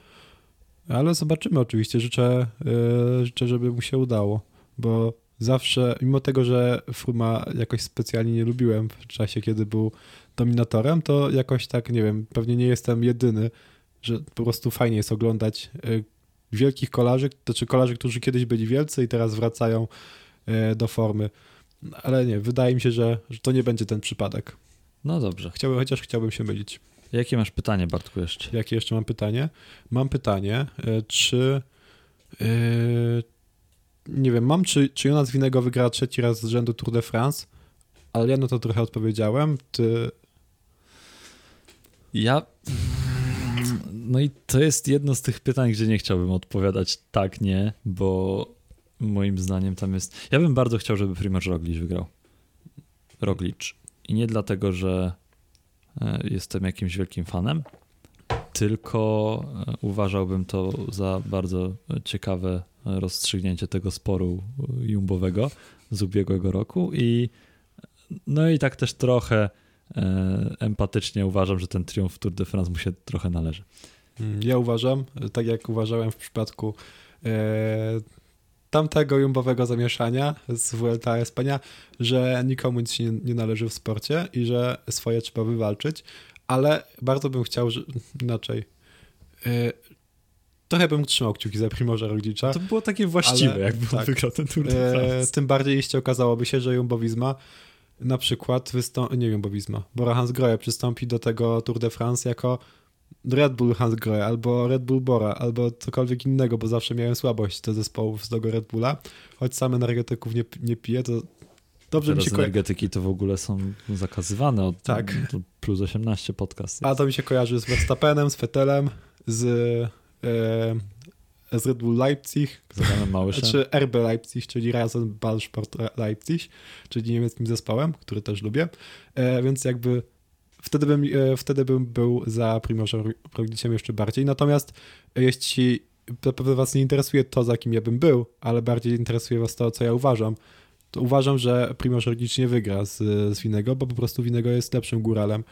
Ale zobaczymy oczywiście. Życzę, yy, życzę, żeby mu się udało, bo zawsze, mimo tego, że Fruma jakoś specjalnie nie lubiłem w czasie, kiedy był dominatorem, to jakoś tak, nie wiem, pewnie nie jestem jedyny, że po prostu fajnie jest oglądać yy, wielkich kolarzy, to znaczy kolarzy, którzy kiedyś byli wielcy i teraz wracają e, do formy. Ale nie, wydaje mi się, że, że to nie będzie ten przypadek. No dobrze. Chciałbym, chociaż chciałbym się mylić. Jakie masz pytanie, Bartku, jeszcze? Jakie jeszcze mam pytanie? Mam pytanie, e, czy yy, nie wiem, mam, czy, czy Jonas Winego wygra trzeci raz z rzędu Tour de France, ale ja na to trochę odpowiedziałem. Ty... Ja no i to jest jedno z tych pytań, gdzie nie chciałbym odpowiadać tak, nie, bo moim zdaniem tam jest... Ja bym bardzo chciał, żeby Primoz Roglic wygrał. Roglic. I nie dlatego, że jestem jakimś wielkim fanem, tylko e, uważałbym to za bardzo ciekawe rozstrzygnięcie tego sporu jumbowego z ubiegłego roku i no i tak też trochę e, empatycznie uważam, że ten triumf Tour de France mu się trochę należy. Mm, ja uważam, tak jak uważałem w przypadku e, tamtego jumbowego zamieszania z Vuelta Espania, że nikomu nic się nie, nie należy w sporcie i że swoje trzeba wywalczyć, ale bardzo bym chciał, że inaczej. E, trochę bym trzymał kciuki za Primorza Roglicza. To było takie właściwe, ale, jakby tak, wygrał ten Tour de France. E, tym bardziej, jeśli okazałoby się, że Jumbowizma na przykład wystąpi, nie Jumbowizma, Bora Hansgrohe przystąpi do tego Tour de France jako Red Bull Hansgrohe, albo Red Bull Bora, albo cokolwiek innego, bo zawsze miałem słabość do zespołów z tego Red Bulla. Choć sam energetyków nie, nie piję, to dobrze Teraz mi się energetyki to w ogóle są zakazywane od tak. plus 18 podcast. A to mi się kojarzy z Verstappenem, z Vettelem, z, e, z Red Bull Leipzig, czy RB Leipzig, czyli Rasenballsport Leipzig, czyli niemieckim zespołem, który też lubię. E, więc jakby wtedy bym, e, wtedy bym był za Primożem Rogliciem jeszcze bardziej. Natomiast jeśli pewno was nie interesuje to, za kim ja bym był, ale bardziej interesuje was to, co ja uważam, to uważam, że Primoż Roglic nie wygra z, z Winego, bo po prostu Winego jest lepszym góralem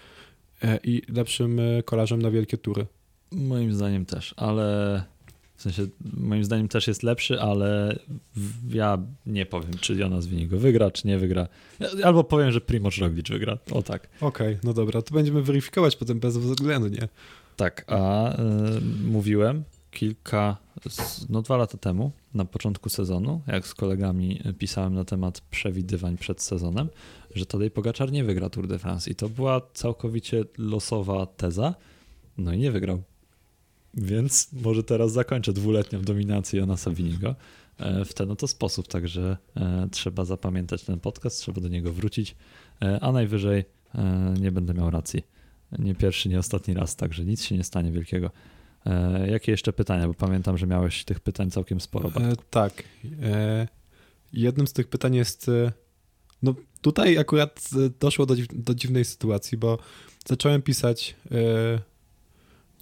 e, i lepszym e, kolarzem na wielkie tury. Moim zdaniem też, ale w sensie moim zdaniem też jest lepszy, ale ja nie powiem, czy Jonas Winigo wygra, czy nie wygra. Albo powiem, że Primoz Roglic wygra. O tak. Okej, okay, no dobra, to będziemy weryfikować potem bez względu, nie? Tak, a y, mówiłem kilka, no dwa lata temu, na początku sezonu, jak z kolegami pisałem na temat przewidywań przed sezonem, że Tadej Pogaczar nie wygra Tour de France i to była całkowicie losowa teza, no i nie wygrał. Więc może teraz zakończę dwuletnią dominację Jonasa Winigo e, w ten oto sposób, także e, trzeba zapamiętać ten podcast, trzeba do niego wrócić, e, a najwyżej nie będę miał racji. Nie pierwszy, nie ostatni raz, także nic się nie stanie wielkiego. Jakie jeszcze pytania? Bo pamiętam, że miałeś tych pytań całkiem sporo. E, tak. E, jednym z tych pytań jest. No tutaj akurat doszło do, do dziwnej sytuacji, bo zacząłem pisać e,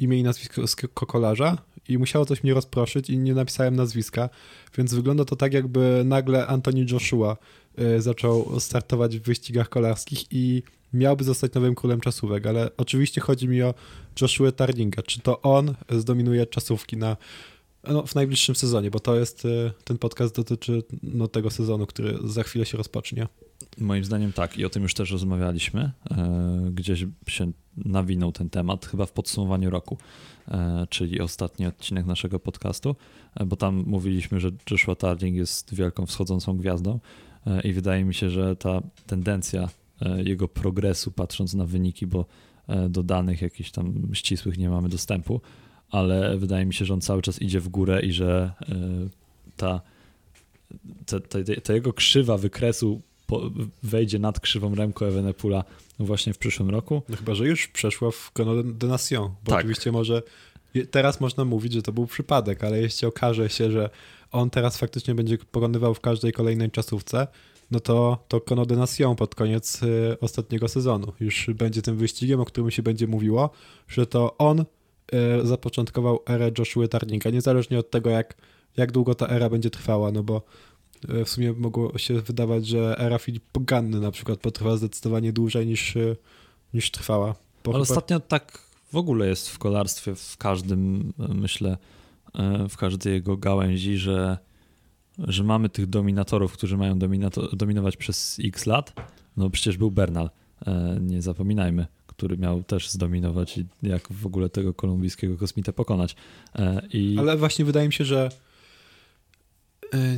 imię i nazwisko kolarza i musiało coś mnie rozproszyć i nie napisałem nazwiska, więc wygląda to tak, jakby nagle Anthony Joshua y, zaczął startować w wyścigach kolarskich i miałby zostać nowym królem czasówek, ale oczywiście chodzi mi o Joshua Tardinga. Czy to on zdominuje czasówki na, no, w najbliższym sezonie, bo to jest, y, ten podcast dotyczy no, tego sezonu, który za chwilę się rozpocznie. Moim zdaniem tak i o tym już też rozmawialiśmy. E, gdzieś się nawinął ten temat, chyba w podsumowaniu roku, e, czyli ostatni odcinek naszego podcastu, e, bo tam mówiliśmy, że Joshua Tarding jest wielką wschodzącą gwiazdą i wydaje mi się, że ta tendencja jego progresu, patrząc na wyniki, bo do danych jakichś tam ścisłych nie mamy dostępu, ale wydaje mi się, że on cały czas idzie w górę i że ta, ta, ta jego krzywa wykresu po, wejdzie nad krzywą Remco Evenepoela właśnie w przyszłym roku. No chyba, że już przeszła w Chrono de Nation, bo tak. oczywiście może teraz można mówić, że to był przypadek, ale jeśli okaże się, że on teraz faktycznie będzie pokonywał w każdej kolejnej czasówce, no to, to de Nation pod koniec y, ostatniego sezonu już będzie tym wyścigiem, o którym się będzie mówiło, że to on y, zapoczątkował erę Joshua Tarninga, niezależnie od tego, jak, jak długo ta era będzie trwała, no bo w sumie mogło się wydawać, że era Filip Poganny na przykład potrwa zdecydowanie dłużej niż, e, niż trwała. Ale chyba... ostatnio tak w ogóle jest w kolarstwie, w każdym, e, myślę, w każdej jego gałęzi, że, że mamy tych dominatorów, którzy mają dominato- dominować przez x lat. No przecież był Bernal, nie zapominajmy, który miał też zdominować i jak w ogóle tego kolumbijskiego kosmitę pokonać. I... Ale właśnie wydaje mi się, że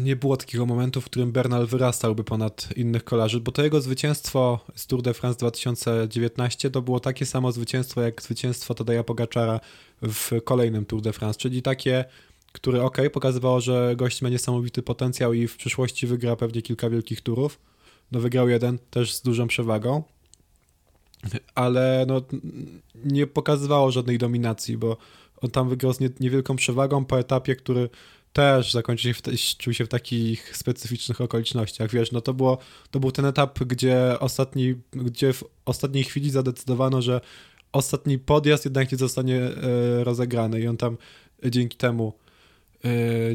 nie było takiego momentu, w którym Bernal wyrastałby ponad innych kolarzy, bo to jego zwycięstwo z Tour de France 2019 to było takie samo zwycięstwo jak zwycięstwo Tadeja Pogaczara w kolejnym Tour de France, czyli takie, które ok, pokazywało, że gość ma niesamowity potencjał i w przyszłości wygra pewnie kilka wielkich turów. No wygrał jeden też z dużą przewagą, ale no, nie pokazywało żadnej dominacji, bo on tam wygrał z niewielką przewagą po etapie, który też zakończył się, w, czuł się w takich specyficznych okolicznościach. Wiesz, no to, było, to był ten etap, gdzie, ostatni, gdzie w ostatniej chwili zadecydowano, że ostatni podjazd jednak nie zostanie e, rozegrany i on tam dzięki temu E,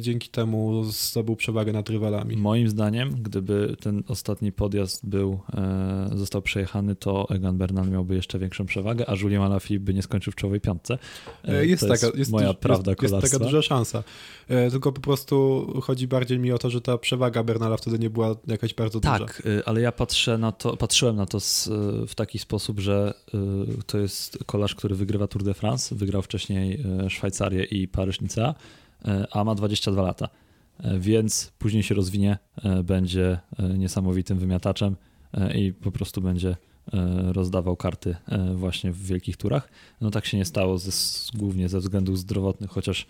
dzięki temu zdobył przewagę nad rywalami. Moim zdaniem, gdyby ten ostatni podjazd był, e, został przejechany, to Egan Bernal miałby jeszcze większą przewagę, a Julien Alaphilippe by nie skończył w czołowej piątce. E, jest to taka, jest, moja prawda jest, jest taka duża szansa. Tylko po prostu chodzi bardziej mi o to, że ta przewaga Bernala wtedy nie była jakaś bardzo tak, duża. Tak, ale ja patrzę na to, patrzyłem na to z, w taki sposób, że to jest kolarz, który wygrywa Tour de France, wygrał wcześniej Szwajcarię i Paryż-Nicea, E, a ma 22 lata, e, więc później się rozwinie, e, będzie niesamowitym wymiataczem i po prostu będzie rozdawał karty właśnie w wielkich turach. No tak się nie stało ze, głównie ze względów zdrowotnych, chociaż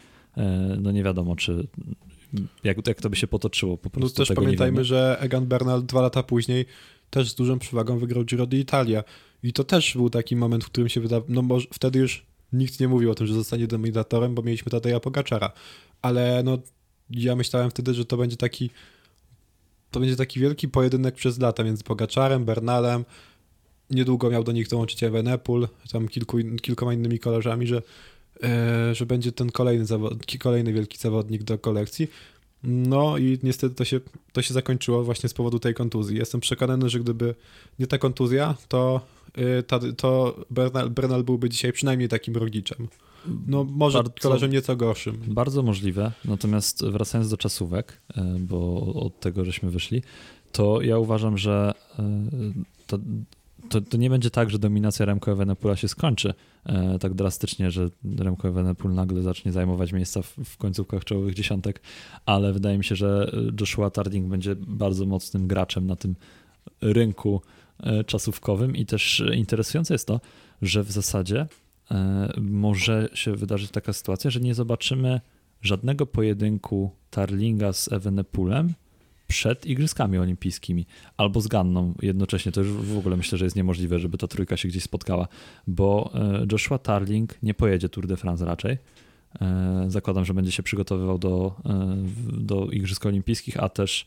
no nie wiadomo, czy jak, jak to by się potoczyło po no prostu. No też pamiętajmy, że Egan Bernal dwa lata później też z dużą przewagą wygrał Giro d'Italia i to też był taki moment, w którym się wydawało, no może wtedy już nikt nie mówił o tym, że zostanie dominatorem, bo mieliśmy Tadeja Pogaczara, ale no ja myślałem wtedy, że to będzie taki to będzie taki wielki pojedynek przez lata między Pogaczarem, Bernalem, niedługo miał do nich dołączyć Evenepoel, tam kilku, kilkoma innymi kolarzami, że, e, że będzie ten kolejny, zawod, kolejny wielki zawodnik do kolekcji. No i niestety to się, to się zakończyło właśnie z powodu tej kontuzji. Jestem przekonany, że gdyby nie ta kontuzja, to, y, ta, to Bernal, Bernal byłby dzisiaj przynajmniej takim rogiczem. No może bardzo, kolarzem nieco gorszym. Bardzo możliwe, natomiast wracając do czasówek, y, bo od tego żeśmy wyszli, to ja uważam, że y, to, to, to, nie będzie tak, że dominacja Remco Evenepoela się skończy e, tak drastycznie, że Remco Evenepoel nagle zacznie zajmować miejsca w, w, końcówkach czołowych dziesiątek, ale wydaje mi się, że Joshua Tarding będzie bardzo mocnym graczem na tym rynku e, czasówkowym. I też interesujące jest to, że w zasadzie e, może się wydarzyć taka sytuacja, że nie zobaczymy żadnego pojedynku Tarlinga z Evenepoelem przed Igrzyskami Olimpijskimi albo z Ganną jednocześnie. To już w ogóle myślę, że jest niemożliwe, żeby ta trójka się gdzieś spotkała, bo e, Joshua Tarling nie pojedzie Tour de France raczej. E, zakładam, że będzie się przygotowywał do, e, do Igrzysk Olimpijskich, a też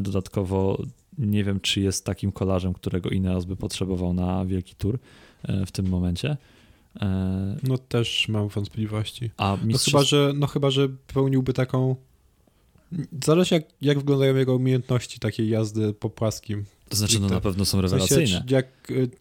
dodatkowo nie wiem, czy jest takim kolarzem, którego Ineos by potrzebował na wielki tour w tym momencie. No też mam wątpliwości. A mistrzostw... no, chyba, że, no chyba, że pełniłby taką Zależy jak, jak wyglądają jego umiejętności takiej jazdy po płaskim. To znaczy, no na pewno są rewelacyjne. W sensie, jak,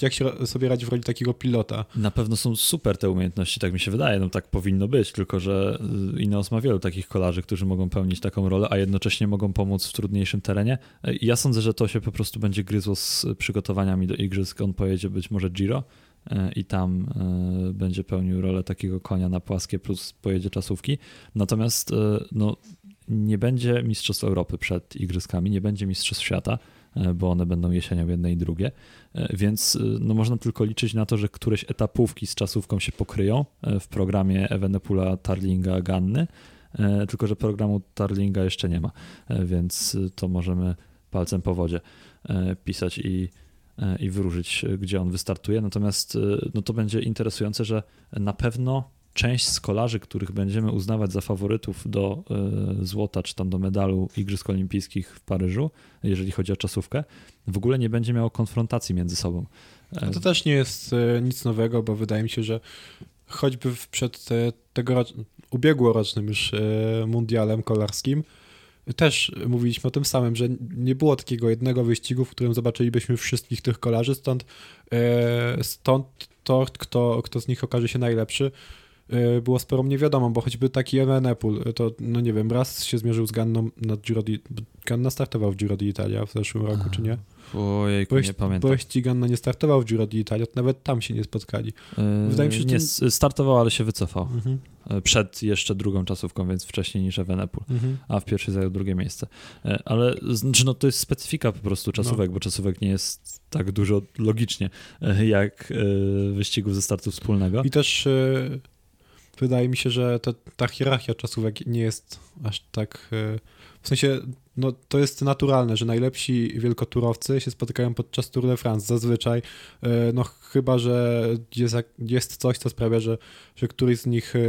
jak się sobie radzi w roli takiego pilota. Na pewno są super te umiejętności, tak mi się wydaje, no tak powinno być, tylko że y, Ineos ma wielu takich kolarzy, którzy mogą pełnić taką rolę, a jednocześnie mogą pomóc w trudniejszym terenie. Ja sądzę, że to się po prostu będzie gryzło z przygotowaniami do igrzysk. On pojedzie być może Giro y, i tam y, będzie pełnił rolę takiego konia na płaskie plus pojedzie czasówki. Natomiast no, nie będzie Mistrzostw Europy przed Igrzyskami, nie będzie Mistrzostw Świata, e, bo one będą jesienią jedne i drugie, e, więc e, no, można tylko liczyć na to, że któreś etapówki z czasówką się pokryją w programie Evenepula, Tarlinga, Ganny, tylko że programu Tarlinga jeszcze nie ma, więc to możemy palcem po wodzie pisać i, i wróżyć, gdzie on wystartuje. Natomiast no, to będzie interesujące, że na pewno część z kolarzy, których będziemy uznawać za faworytów do e, złota czy tam do medalu Igrzysk Olimpijskich w Paryżu, jeżeli chodzi o czasówkę, w ogóle nie będzie miało konfrontacji między sobą. No to też nie jest e, nic nowego, bo wydaje mi się, że choćby przed tego ubiegłorocznym już e, mundialem kolarskim też mówiliśmy o tym samym, że nie było takiego jednego wyścigu, w którym zobaczylibyśmy wszystkich tych kolarzy, stąd, stąd to, kto, kto z nich okaże się najlepszy, E, było sporo mnie wiadomo, bo choćby taki Evenepoel, e, to no nie wiem, raz się zmierzył z Ganną na Giro di... Ganna startował w Giro d'Italia w zeszłym roku, czy nie? Ojejku, nie pamiętam. Bo jeśli Ganna nie startował w Giro d'Italia, to nawet tam się nie spotkali. Yy, Wydaje mi się, że... Nie, ten... startował, ale się wycofał. Mhm. Przed jeszcze drugą czasówką, więc wcześniej niż Evenepoel, mhm. a w pierwszej zajął drugie miejsce. Ale znaczy, no, to jest specyfika po prostu czasówek, no. bo czasówek nie jest tak dużo logicznie jak wyścigów ze startu wspólnego. I też wydaje mi się, że ta, ta hierarchia czasówek nie jest aż tak. E, w sensie no, to jest naturalne, że najlepsi wielkoturowcy się spotykają podczas Tour de France zazwyczaj, e, no chyba, że jest, jest coś, co sprawia, że, że któryś z nich e,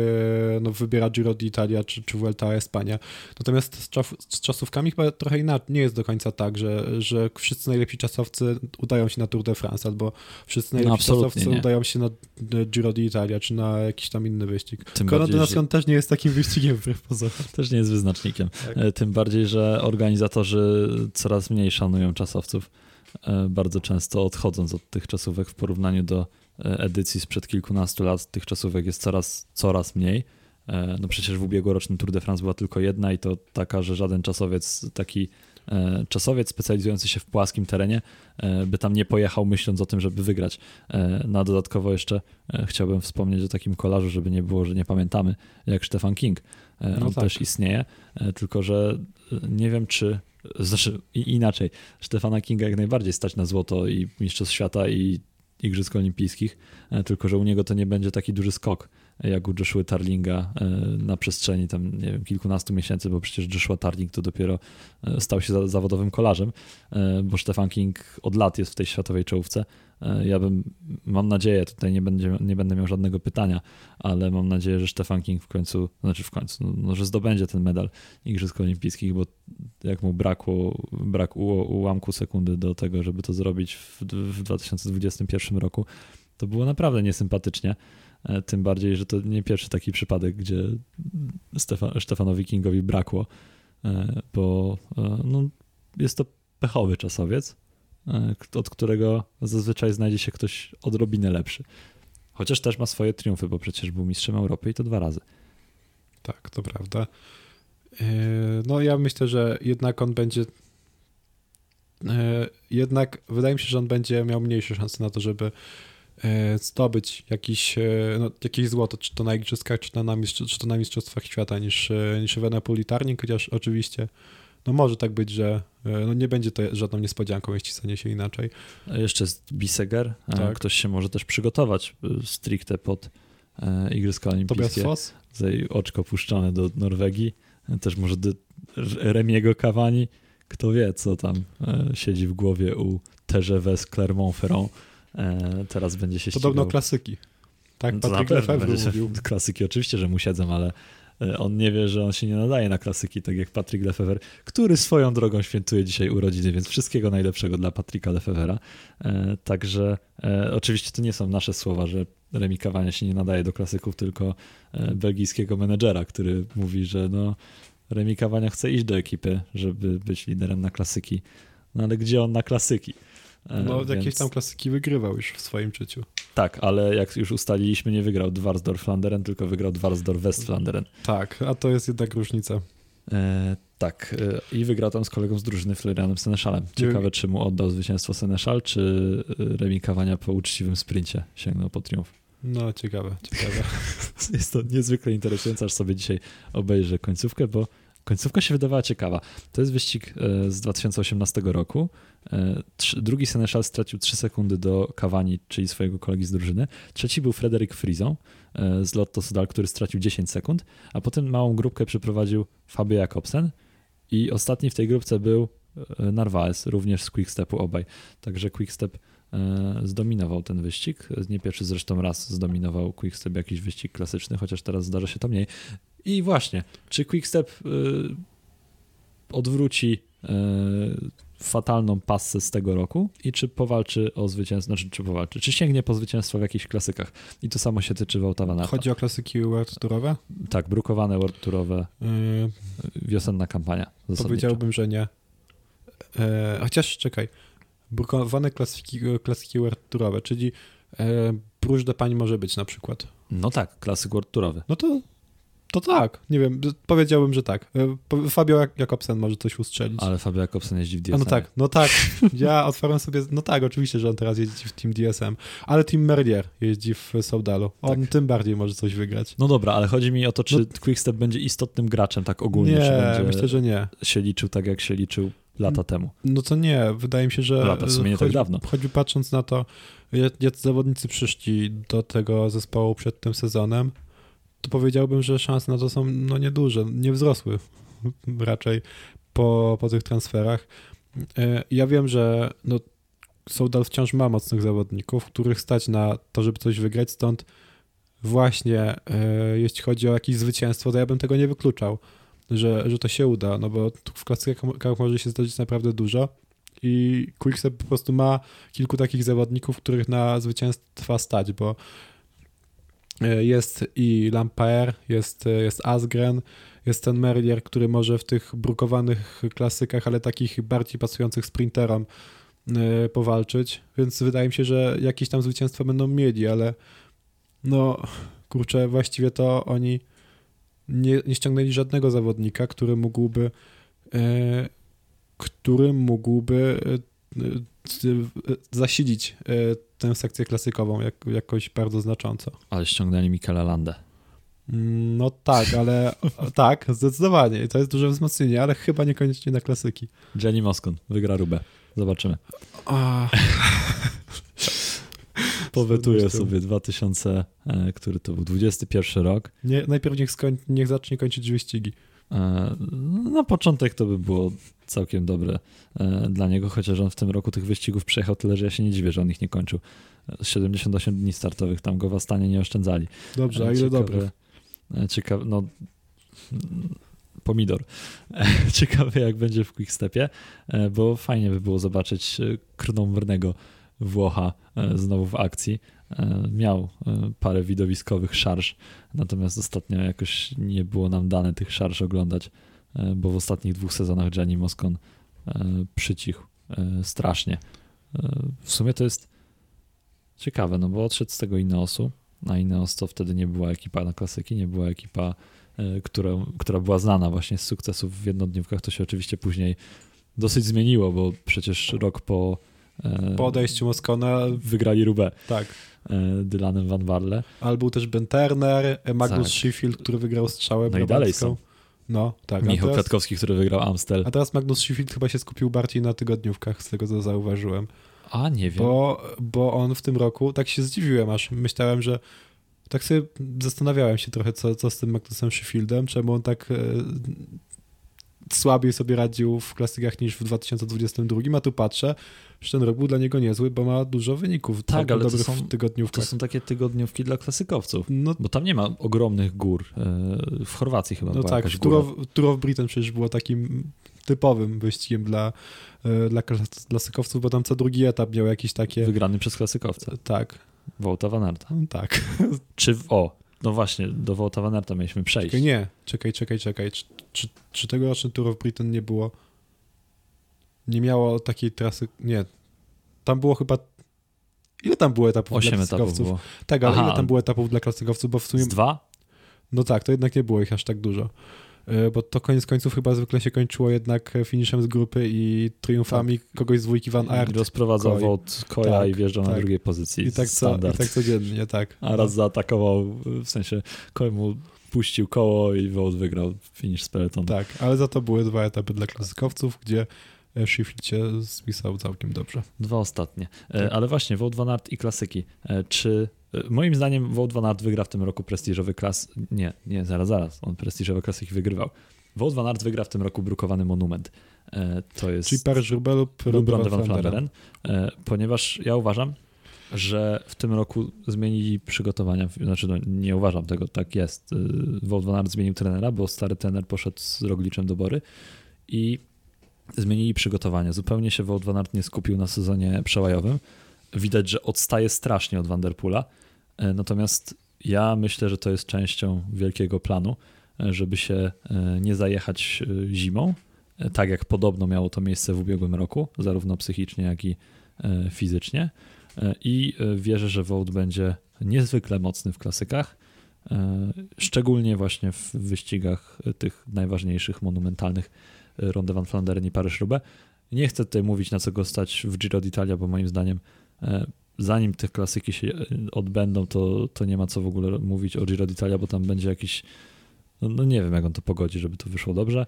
no, wybiera Giro d'Italia czy, czy Vuelta Espania. Natomiast z, czas, z czasówkami chyba trochę inaczej, nie jest do końca tak, że, że wszyscy najlepsi czasowcy udają się na Tour de France, albo wszyscy najlepsi no, czasowcy nie. udają się na Giro d'Italia, czy na jakiś tam inny wyścig. Że... też nie jest takim wyścigiem wbrew pozorom. Też nie jest wyznacznikiem. Tak. E, tym bardziej, że organizatorzy coraz mniej szanują czasowców, bardzo często odchodząc od tych czasówek w porównaniu do e, edycji sprzed kilkunastu lat. Tych czasówek jest coraz, coraz mniej. E, no przecież w ubiegłorocznym Tour de France była tylko jedna i to taka, że żaden czasowiec, taki czasowiec specjalizujący się w płaskim terenie, by tam nie pojechał myśląc o tym, żeby wygrać. Na dodatkowo jeszcze chciałbym wspomnieć o takim kolarzu, żeby nie było, że nie pamiętamy, jak Stefan King. No On tak. też istnieje, tylko że nie wiem, czy. Znaczy, inaczej. Stefana Kinga jak najbardziej stać na złoto i Mistrzostw Świata i Igrzysk Olimpijskich, e, tylko że u niego to nie będzie taki duży skok jak u Joshua Tarlinga e, na przestrzeni tam, nie wiem, kilkunastu miesięcy, bo przecież Joshua Tarling to dopiero e, stał się zawodowym kolarzem, e, bo Stefan King od lat jest w tej światowej czołówce. Ja bym, mam nadzieję, tutaj nie, będzie, nie będę miał żadnego pytania, ale mam nadzieję, że Stefan King w końcu, znaczy w końcu, no, no że zdobędzie ten medal Igrzysk Olimpijskich, bo jak mu brakło, brak ułamku sekundy do tego, żeby to zrobić w, w 2021 roku, to było naprawdę niesympatycznie. E, tym bardziej, że to nie pierwszy taki przypadek, gdzie Stefan, Stefanowi Kingowi brakło, e, bo e, no, jest to pechowy czasowiec, od którego zazwyczaj znajdzie się ktoś odrobinę lepszy. Chociaż też ma swoje triumfy, bo przecież był mistrzem Europy i to dwa razy. Tak, to prawda. No ja myślę, że jednak on będzie jednak wydaje mi się, że on będzie miał mniejsze szanse na to, żeby zdobyć jakiś, e, no, jakieś złoto, czy to na igrzyskach, czy to na, czy to na mistrzostwach świata niż, e, niż Evenepoel chociaż oczywiście no może tak być, że no nie będzie to żadną niespodzianką, jeśli stanie się inaczej. A jeszcze jest Biseger. Tak. Ktoś się może też przygotować stricte pod Igrzyska Olimpijskie. Tobias Foss? oczko puszczone do Norwegii. Też może do Remiego Cavani. Kto wie, co tam siedzi w głowie u TGV z Clermont-Ferrand. E, teraz będzie się Podobno ścigał. klasyki. Tak, no Patryk Lefebvre mówił. Klasyki oczywiście, że mu siedzą, ale e, on nie wie, że on się nie nadaje na klasyki, tak jak Patryk Lefebvre, który swoją drogą świętuje dzisiaj urodziny, więc wszystkiego najlepszego dla Patryka Lefebvre'a. E, także e, oczywiście to nie są nasze słowa, że remikowanie się nie nadaje do klasyków, tylko e, belgijskiego menedżera, który mówi, że no remikowania chce iść do ekipy, żeby być liderem na klasyki. No ale gdzie on na klasyki? E, no, więc... jakieś tam klasyki wygrywał już w swoim życiu. Tak, ale jak już ustaliliśmy, nie wygrał Dwarsdorf Flanderen, tylko wygrał Dwarsdorf Westflanderen. Tak, a to jest jednak różnica. E, tak, e, i wygrał tam z kolegą z drużyny Florianem Seneszalem. Ciekawe, czy mu oddał zwycięstwo Seneszal, czy e, remikowania po uczciwym sprincie sięgnął po triumf. No, ciekawe, ciekawe. jest to niezwykle interesujące, aż sobie dzisiaj obejrzę końcówkę, bo Końcówka się wydawała ciekawa. To jest wyścig e, z 2018 roku. E, drugi Seneszal stracił 3 sekundy do Cavani, czyli swojego kolegi z drużyny. Trzeci był Frederick Frison e, z Lotto Sudal, który stracił 10 sekund, a potem małą grupkę przeprowadził Fabio Jakobsen i ostatni w tej grupce był Narvaez, również z Quickstepu obaj. Także Quickstep zdominował ten wyścig. Nie pierwszy zresztą raz zdominował Quickstep jakiś wyścig klasyczny, chociaż teraz zdarza się to mniej. I właśnie, czy Quickstep y, odwróci y, fatalną passę z tego roku i czy powalczy o zwycięstwo, znaczy czy powalczy, czy sięgnie po zwycięstwo w jakichś klasykach. I to samo się tyczy Wołta Van Chodzi o klasyki World Tourowe? Tak, brukowane World Tourowe, yy, wiosenna kampania. Powiedziałbym, że nie. E, chociaż czekaj, brukowane klasyki, klasyki World Tourowe, czyli e, Bruges de Pani może być na przykład. No tak, klasyk World Tourowy. No to to tak, nie wiem, powiedziałbym, że tak. E, Fabio Jakobsen może coś ustrzelić. Ale Fabio Jakobsen jeździ w DSM. no tak, no tak. Ja otwarłem sobie, no tak, oczywiście, że on teraz jeździ w Team DSM, ale Team Merlier jeździ w Saudalu. On tak. tym bardziej może coś wygrać. No dobra, ale chodzi mi o to, czy no, Quickstep będzie istotnym graczem tak ogólnie, nie, czy będzie myślę, że nie. się liczył tak, jak się liczył lata temu. No to nie, wydaje mi się, że lata, w sumie nie tak dawno. Choćby patrząc na to, jak zawodnicy przyszli do tego zespołu przed tym sezonem, to powiedziałbym, że szanse na to są no, nieduże, nie wzrosły raczej po, po tych transferach. E, ja wiem, że no, Soudal wciąż ma mocnych zawodników, których stać na to, żeby coś wygrać, stąd właśnie e, jeśli chodzi o jakieś zwycięstwo, to ja bym tego nie wykluczał, że, że to się uda, no bo w klasykach może się zdarzyć naprawdę dużo i Quickstep po prostu ma kilku takich zawodników, których na zwycięstwa stać, bo jest i Lampaer, jest, e, jest Asgren, jest ten Merlier, który może w tych brukowanych klasykach, ale takich bardziej pasujących sprinterom e, powalczyć, więc wydaje mi się, że jakieś tam zwycięstwa będą mieli, ale no kurczę, właściwie to oni nie, nie ściągnęli żadnego zawodnika, który mógłby który mógłby zasilić tę sekcję klasykową jak, jakoś bardzo znacząco. Ale ściągnęli Mikela Landę. Mm, no tak, ale tak, zdecydowanie. I to jest duże wzmocnienie, ale chyba niekoniecznie na klasyki. Jenny Moskun wygra Rubę. Zobaczymy. Powetuję sobie 2000, e, który to był 21 rok. Nie, najpierw niech, skoń, niech zacznie kończyć wyścigi. E, Na początek to by było całkiem dobre e, dla niego, chociaż on w tym roku tych wyścigów przejechał tyle, że ja się nie dziwię, że on ich nie kończył. E, 78 dni startowych, tam go w Astanie nie oszczędzali. Dobrze, a E, ile ciekawe- dobrych? e, Ciekawe, no pomidor. Ciekawe jak będzie w Quickstepie, bo fajnie by było zobaczyć krnąbrnego Włocha znowu w akcji. Miał parę widowiskowych szarż, natomiast ostatnio jakoś nie było nam dane tych szarż oglądać, bo w ostatnich dwóch sezonach Gianni Moscon e, przycichł e, strasznie. E, W sumie to jest ciekawe, no bo odszedł z tego Ineosu, a Ineos to wtedy nie była ekipa na klasyki, nie była ekipa, e, która, która była znana właśnie z sukcesów w jednodniówkach. To się oczywiście później dosyć zmieniło, bo przecież rok po, e, Po odejściu Moskona, wygrali Rubę tak. e, Dylanem Van Barle. Ale był też Ben Turner, e, Magnus Tak. Sheffield, który wygrał strzałę No i dalej są. No, tak. Michał teraz, Kwiatkowski, który wygrał Amstel. a teraz Magnus Sheffield chyba się skupił bardziej na tygodniówkach, z tego co zauważyłem. A, nie wiem. Bo, bo on w tym roku, tak się zdziwiłem aż, myślałem, że tak sobie zastanawiałem się trochę, co, co z tym Magnusem Sheffieldem, czemu on tak e, słabiej sobie radził w klasykach niż w 2022, a tu patrzę, że ten rok był dla niego niezły, bo ma dużo wyników Tak, ale to są- To są takie tygodniówki dla klasykowców. No, Bo tam nie ma ogromnych gór. E, W Chorwacji chyba no tak, Tour of, Tour of Britain przecież było takim typowym wyścigiem dla, e, dla klas- klasykowców, bo tam co drugi etap miał jakieś takie... Wygrany przez klasykowca. Tak, Wołta Van Aerta. tak. Czy w, o, no właśnie, do Wołta Van Aerta mieliśmy przejść. Czekaj, nie, czekaj, czekaj, czekaj. Czy, czy, tegoroczny Tour of Britain nie było. Nie miało takiej trasy. Nie. Tam było chyba. Ile tam było etapów Osiem dla klasykowców? było. Tak, ale Aha. ile tam było etapów dla klasykowców? Bo w sumie. Z dwa? No tak, to jednak nie było ich aż tak dużo. E, Bo to koniec końców chyba zwykle się kończyło jednak finiszem z grupy i triumfami kogoś z dwójki Van Aert. I rozprowadzał Koi. Wołt Koja Tak, i wjeżdżał na tak. drugiej pozycji. I tak, co, I tak codziennie, tak. A raz zaatakował, w sensie Koj mu puścił koło i Wołt wygrał finish z peletonu. Tak, ale za to były dwa etapy dla klasykowców, gdzie e, Sheffield się spisał całkiem dobrze. Dwa ostatnie. E, Tak. Ale właśnie, Wout van Aert i klasyki. E, Czy moim zdaniem Wout van Aert wygra w tym roku prestiżowy klas... Nie, nie, zaraz, zaraz. On prestiżowe klasyki wygrywał. Wout van Aert wygra w tym roku brukowany monument. To jest Czyli Paryż-Roubaix lub lub Ronde van e, ponieważ ja uważam, że w tym roku zmienili przygotowania, znaczy no, nie uważam tego, tak jest. Van Aert zmienił trenera, bo stary trener poszedł z Rogliczem do Bory i zmienili przygotowania. Zupełnie się Aert nie skupił na sezonie przełajowym. Widać, że odstaje strasznie od Vanderpoola, e, natomiast ja myślę, że to jest częścią wielkiego planu, e, żeby się nie zajechać zimą, tak jak podobno miało to miejsce w ubiegłym roku, zarówno psychicznie, jak i fizycznie. I e, wierzę, że Wout będzie niezwykle mocny w klasykach, e, szczególnie właśnie w wyścigach tych najważniejszych, monumentalnych e, Ronde van Vlaanderen i Paryż-Roubaix. Nie chcę tutaj mówić, na co go stać w Giro d'Italia, bo moim zdaniem zanim te klasyki się odbędą, to, to nie ma co w ogóle mówić o Giro d'Italia, bo tam będzie jakiś, no, no nie wiem jak on to pogodzi, żeby to wyszło dobrze,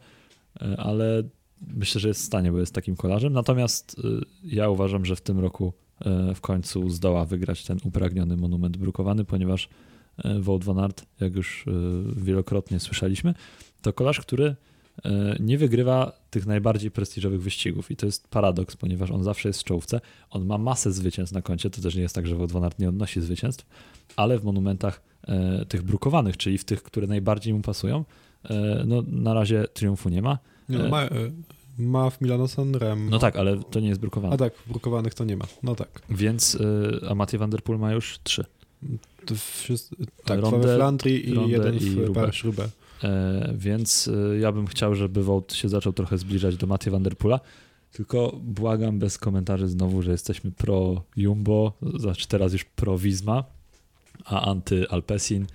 ale myślę, że jest w stanie, bo jest takim kolarzem. Natomiast ja uważam, że w tym roku w końcu zdoła wygrać ten upragniony monument brukowany, ponieważ e, Wout van Aert, jak już e, wielokrotnie słyszeliśmy, to kolarz, który e, nie wygrywa tych najbardziej prestiżowych wyścigów i to jest paradoks, ponieważ on zawsze jest w czołówce, on ma masę zwycięstw na koncie, to też nie jest tak, że Wout van Aert nie odnosi zwycięstw, ale w monumentach e, tych brukowanych, czyli w tych, które najbardziej mu pasują, e, no na razie triumfu nie ma. Nie, no, E. ma, e, ma w Milano Sanremo. No tak, ale to nie jest brukowane. A tak, brukowanych to nie ma. No tak. Więc e, a Mathieu van der Poel ma już trzy. Wszyscy, tak, Ronde- dwa we Flandrii i Ronde jeden i w Roubaix. Paryż-Roubaix. E, więc e, ja bym chciał, żeby Wout się zaczął trochę zbliżać do Mathieu van der Poola. Tylko błagam bez komentarzy znowu, że jesteśmy pro Jumbo, znaczy teraz już pro Visma, a anty Alpesin.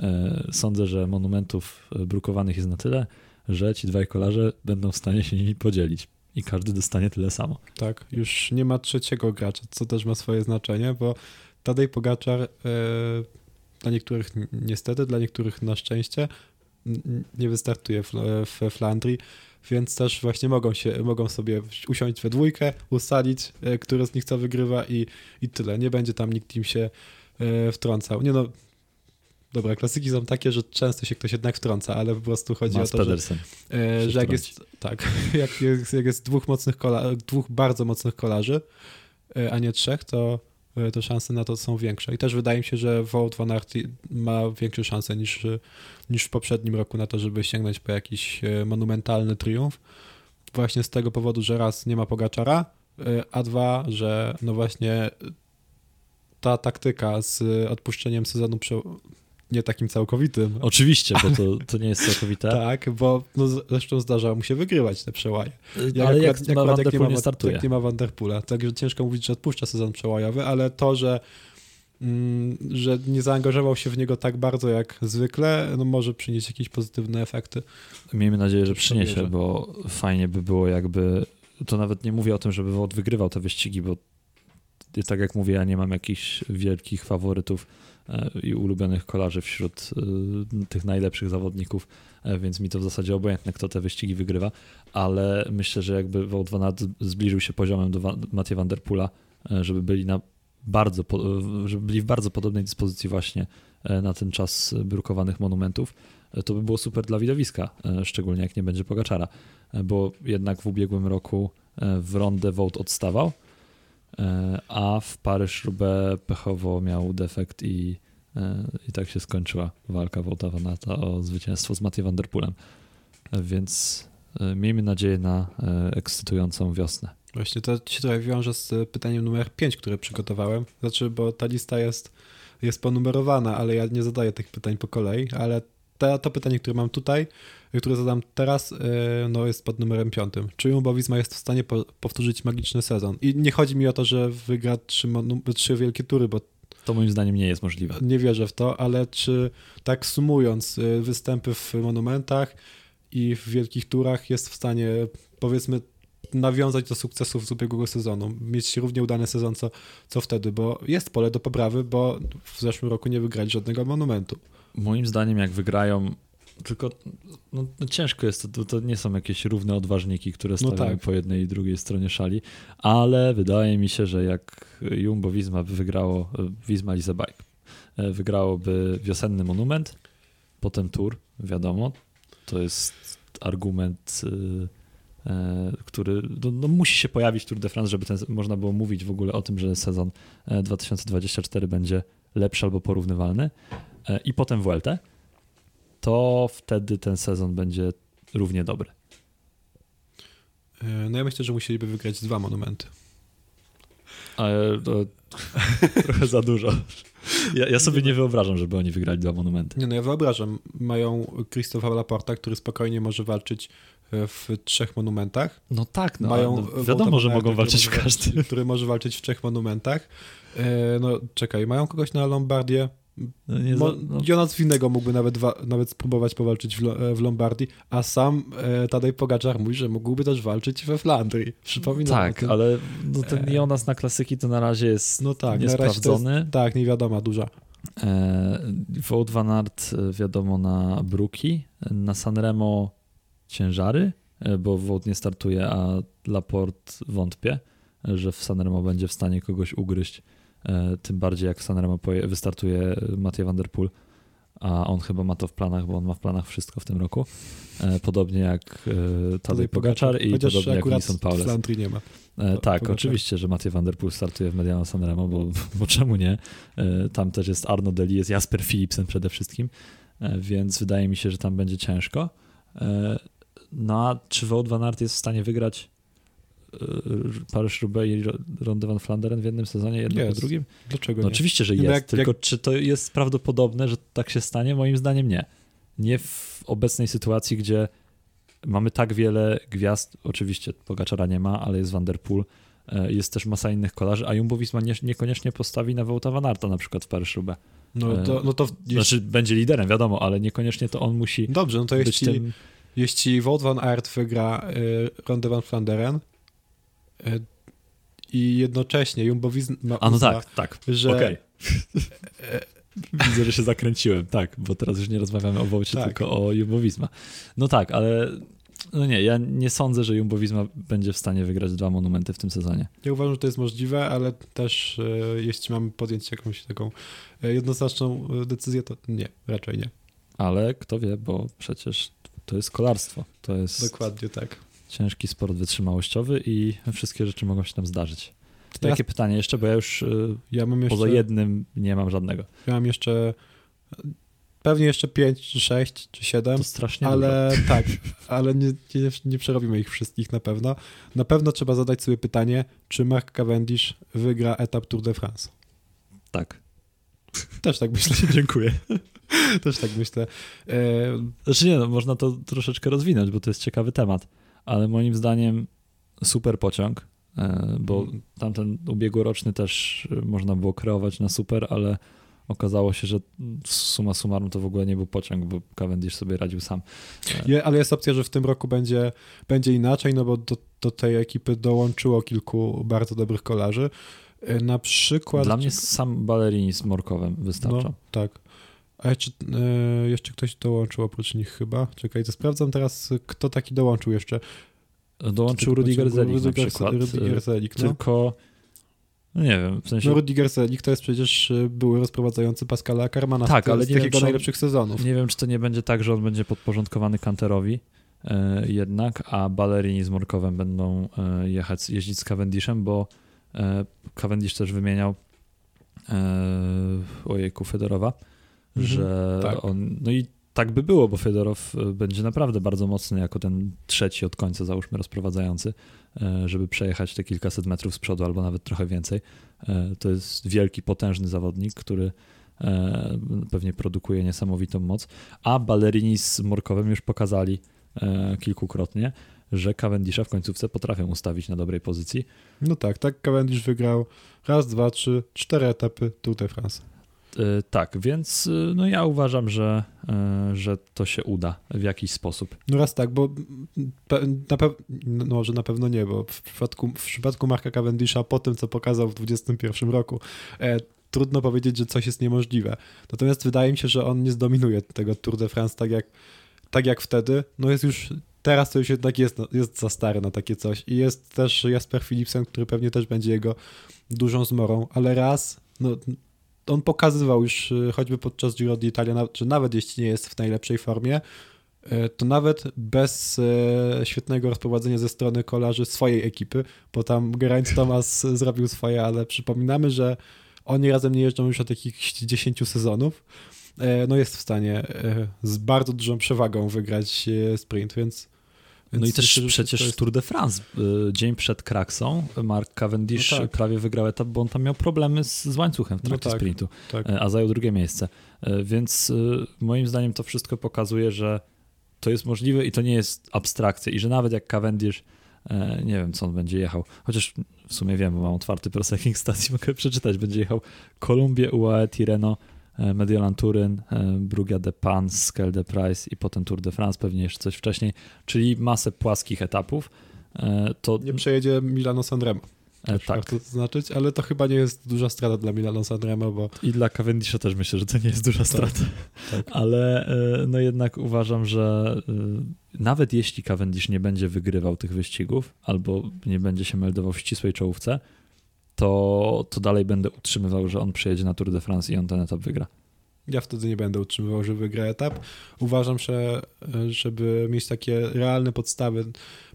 E, sądzę, że monumentów e, brukowanych jest na tyle, że ci dwaj kolarze będą w stanie się nimi podzielić i każdy dostanie tyle samo. Tak, już nie ma trzeciego gracza, co też ma swoje znaczenie, bo Tadej Pogaczar e, dla niektórych niestety, dla niektórych na szczęście nie wystartuje w, w Flandrii. więc też właśnie mogą się, mogą sobie usiąść we dwójkę, ustalić, e, który z nich co wygrywa i, i tyle. Nie będzie tam nikt im się e, wtrącał. Nie no, dobra, klasyki są takie, że często się ktoś jednak wtrąca, ale po prostu chodzi Mas o to, Pedersen. że, że jak jest, tak, jak jest, jak jest dwóch mocnych kola, dwóch bardzo mocnych kolarzy, e, a nie trzech, to e, to szanse na to są większe. I też wydaje mi się, że Wout van Aert ma większe szanse niż, niż w poprzednim roku na to, żeby sięgnąć po jakiś e, monumentalny triumf. Właśnie z tego powodu, że raz nie ma Pogaczara, a dwa, że no właśnie ta taktyka z odpuszczeniem sezonu. Nie takim całkowitym. Oczywiście, bo to, to nie jest całkowite. tak, bo no zresztą zdarza mu się wygrywać te przełaje. Jak ale akurat, jak, akurat, jak, nie ma, nie startuje. Jak nie ma Vanderpoola. Także ciężko mówić, że odpuszcza sezon przełajowy, ale to, że mm, że nie zaangażował się w niego tak bardzo jak zwykle, no może przynieść jakieś pozytywne efekty. Miejmy nadzieję, że przyniesie, bo fajnie by było jakby, to nawet nie mówię o tym, żeby Wout wygrywał te wyścigi, bo tak jak mówię, ja nie mam jakichś wielkich faworytów i ulubionych kolarzy wśród e, tych najlepszych zawodników, e, więc mi to w zasadzie obojętne, kto te wyścigi wygrywa, ale myślę, że jakby Wout zbliżył się poziomem do Mattia van der żeby byli na bardzo, żeby byli w bardzo podobnej dyspozycji właśnie na ten czas brukowanych monumentów, to by było super dla widowiska, szczególnie jak nie będzie Pogaczara, bo jednak w ubiegłym roku w rondę Wout odstawał, E, a w Paryż-Roubaix pechowo miał defekt i, e, i tak się skończyła walka Wołta Vanata o zwycięstwo z Mattie Van Der Poelem. E, więc miejmy nadzieję na ekscytującą wiosnę. Właśnie to się trochę wiąże z pytaniem numer 5, które przygotowałem. Znaczy, bo ta lista jest, jest ponumerowana, ale ja nie zadaję tych pytań po kolei, ale to, to pytanie, które mam tutaj, które zadam teraz, e, no jest pod numerem piątym. Czy Jumbo Visma jest w stanie po, powtórzyć magiczny sezon? I nie chodzi mi o to, że wygra trzy, trzy wielkie tury, bo to moim zdaniem nie jest możliwe. Nie wierzę w to, ale czy tak sumując e, występy w monumentach i w wielkich turach jest w stanie powiedzmy nawiązać do sukcesów z ubiegłego sezonu, mieć równie udany sezon co, co wtedy, bo jest pole do poprawy, bo w zeszłym roku nie wygrali żadnego monumentu. Moim zdaniem jak wygrają tylko no, no ciężko jest, to, to nie są jakieś równe odważniki, które stawiają no tak. po jednej i drugiej stronie szali, ale wydaje mi się, że jak Jumbo Visma by wygrało, Visma Lise Bike, e, wygrałoby wiosenny monument, potem Tour, wiadomo, to jest argument, e, e, który no, no, musi się pojawić Tour de France, żeby ten, można było mówić w ogóle o tym, że sezon 2024 będzie lepszy albo porównywalny i potem Vuelta to wtedy ten sezon będzie równie dobry. E, no ja myślę, że musieliby wygrać dwa monumenty. Ale to trochę za dużo. Ja, ja, sobie nie wyobrażam, żeby oni wygrali dwa monumenty. Nie, no ja wyobrażam. Mają Christopha Laporta, który spokojnie może walczyć e, w trzech monumentach. No tak, no, Mają no wiadomo, że mogą walczyć w każdym. Który może walczyć w trzech monumentach. E, no czekaj, mają kogoś na Lombardię, no nie za, no. Jonas Winnego mógłby nawet, nawet spróbować powalczyć w, e, w Lombardii, a sam e, Tadej Pogaczar mówi, że mógłby też walczyć we Flandrii. Przypominam Tak, ale no, ten e... Jonas na klasyki to na razie jest no tak, niesprawdzony. Jest, tak, nie wiadomo, duża. E, Wout van Aert e, wiadomo na Bruki, na Sanremo ciężary, bo Wout nie startuje, a Laport wątpię, że w Sanremo będzie w stanie kogoś ugryźć tym bardziej jak Sanremo wystartuje Mathieu Van Der Poel, a on chyba ma to w planach, bo on ma w planach wszystko w tym roku. E, podobnie jak e, Tadej Pogaczar i Chociaż podobnie jak Wilson Paules. nie ma. Tak, Pogaczar. oczywiście, że Mathieu Van Der Poel startuje w Mediano Sanremo, bo, bo czemu nie? Tam też jest Arno Deli, jest Jasper Philipsen przede wszystkim, więc wydaje mi się, że tam będzie ciężko. No a czy Wout van Aert jest w stanie wygrać Paryż-Roubaix i Ronde van Flanderen w jednym sezonie, jedno jest. po drugim? Dlaczego no nie? Oczywiście, że no jest, jak, tylko jak... czy to jest prawdopodobne, że tak się stanie? Moim zdaniem nie. Nie w obecnej sytuacji, gdzie mamy tak wiele gwiazd, oczywiście Pogaczara nie ma, ale jest Van Der Poel, e, jest też masa innych kolarzy, a Jumbo-Visma nie, niekoniecznie postawi na Wołta Van Arta na przykład w Paryż-Roubaix. No to, no to jeśli... Znaczy będzie liderem, wiadomo, ale niekoniecznie to on musi Dobrze, no to jeśli, tym... jeśli Wout Van Aert wygra y, Ronde van Flanderen, E, i jednocześnie Jumbo ma A no tak, tak, że... Okay. Widzę, że się zakręciłem, tak, bo teraz już nie rozmawiamy o Wołcie, tak. tylko o Jumbo No tak, ale No nie, ja nie sądzę, że Jumbo Visma będzie w stanie wygrać dwa monumenty w tym sezonie. Ja uważam, że to jest możliwe, ale też e, jeśli mamy podjąć jakąś taką e, jednoznaczną e, decyzję, to nie, raczej nie. Ale kto wie, bo przecież to jest kolarstwo. To jest Dokładnie tak. Ciężki sport wytrzymałościowy i wszystkie rzeczy mogą się tam zdarzyć. Teraz- Jakie pytanie jeszcze, bo ja już y, Ja mam jeszcze, poza jednym nie mam żadnego. ja mam jeszcze pewnie jeszcze 5 czy 6 czy 7, To strasznie ale tak, ale nie, nie, nie przerobimy ich wszystkich na pewno. Na pewno trzeba zadać sobie pytanie, czy Mark Cavendish wygra etap Tour de France. Tak. Też tak myślę. Dziękuję. Też tak myślę. E, Znaczy nie, no, można to troszeczkę rozwinąć, bo to jest ciekawy temat, ale moim zdaniem super pociąg, e, bo Mm. tamten ubiegłoroczny też e, można było kreować na super, ale okazało się, że suma summarum to w ogóle nie był pociąg, bo Cavendish sobie radził sam. Je, ale jest opcja, że w tym roku będzie, będzie inaczej, no bo do, do tej ekipy dołączyło kilku bardzo dobrych kolarzy. E, Na przykład. Dla mnie sam Ballerini z Morkowem wystarczą. No, tak. A jeszcze, e, jeszcze ktoś dołączył oprócz nich chyba. Czekaj, to sprawdzam teraz, kto taki dołączył jeszcze. Dołączył Rudiger Zelik na przykład, Rudiger e, Zelik, no. tylko no nie wiem, w sensie No Rudiger Zelik to jest przecież e, były rozprowadzający Pascala Karmana Tak, z, ale z nie wiem, takiego on- najlepszych sezonów. Nie wiem, czy to nie będzie tak, że on będzie podporządkowany Kanterowi e, jednak, a Ballerini z Morkowem będą e, jechać, jeździć z Cavendishem, bo e, Cavendish też wymieniał e, ojejku Fedorowa, Mhm, że tak. on, no i tak by było, bo Fedorow e, będzie naprawdę bardzo mocny jako ten trzeci od końca, załóżmy, rozprowadzający, e, żeby przejechać te kilkaset metrów z przodu albo nawet trochę więcej. E, To jest wielki, potężny zawodnik, który pewnie produkuje niesamowitą moc, a Ballerini z Morkowem już pokazali kilkukrotnie, że Cavendisha w końcówce potrafią ustawić na dobrej pozycji. No tak, tak Cavendish wygrał raz, dwa, trzy, cztery etapy Tour de France. E, Tak, więc e, no ja uważam, że, e, że to się uda w jakiś sposób. No raz tak, bo na pe, no, że na pewno nie, bo w przypadku, w przypadku Marka Cavendisha po tym, co pokazał w 2021 roku, e, trudno powiedzieć, że coś jest niemożliwe. Natomiast wydaje mi się, że on nie zdominuje tego Tour de France tak jak, tak jak wtedy. No jest już, teraz to już jednak jest, jest za stary na takie coś. I jest też Jasper Philipsen, który pewnie też będzie jego dużą zmorą, ale raz, no on pokazywał już y, choćby podczas Giro d'Italia, że nawet jeśli nie jest w najlepszej formie, e, to nawet bez e, świetnego rozprowadzenia ze strony kolarzy swojej ekipy, bo tam Geraint Thomas zrobił swoje, ale przypominamy, że oni razem nie jeżdżą już od jakichś 10 sezonów, no jest w stanie z bardzo dużą przewagą wygrać sprint, więc... No więc i też przecież jest- Tour de France, y, dzień przed Kraksą, Mark Cavendish No tak. prawie wygrał etap, bo on tam miał problemy z, z łańcuchem w No trakcie tak, sprintu, tak. e, a zajął drugie miejsce. E, Więc y, moim zdaniem to wszystko pokazuje, że to jest możliwe i to nie jest abstrakcja i że nawet jak Cavendish, nie wiem co on będzie jechał, chociaż w sumie wiem, bo mam otwarty Proseking Stacji, mogę przeczytać, będzie jechał Kolumbię, UAE, Tirreno, e, Mediolan Turyn, e, Brugia de Pans, Skel de Price i potem Tour de France, pewnie jeszcze coś wcześniej, czyli masę płaskich etapów. E, To Nie przejedzie Milano Sanremo. e, Tak. tak. Warto zaznaczyć, ale to chyba nie jest duża strata dla Milano Sanremo, bo I dla Cavendisha też myślę, że to nie jest duża strata. tak. Ale e, no jednak uważam, że e, nawet jeśli Cavendish nie będzie wygrywał tych wyścigów albo nie będzie się meldował w ścisłej czołówce, to, to dalej będę utrzymywał, że on przyjedzie na Tour de France i on ten etap wygra. Ja wtedy nie będę utrzymywał, że wygra etap. Uważam, że żeby mieć takie realne podstawy,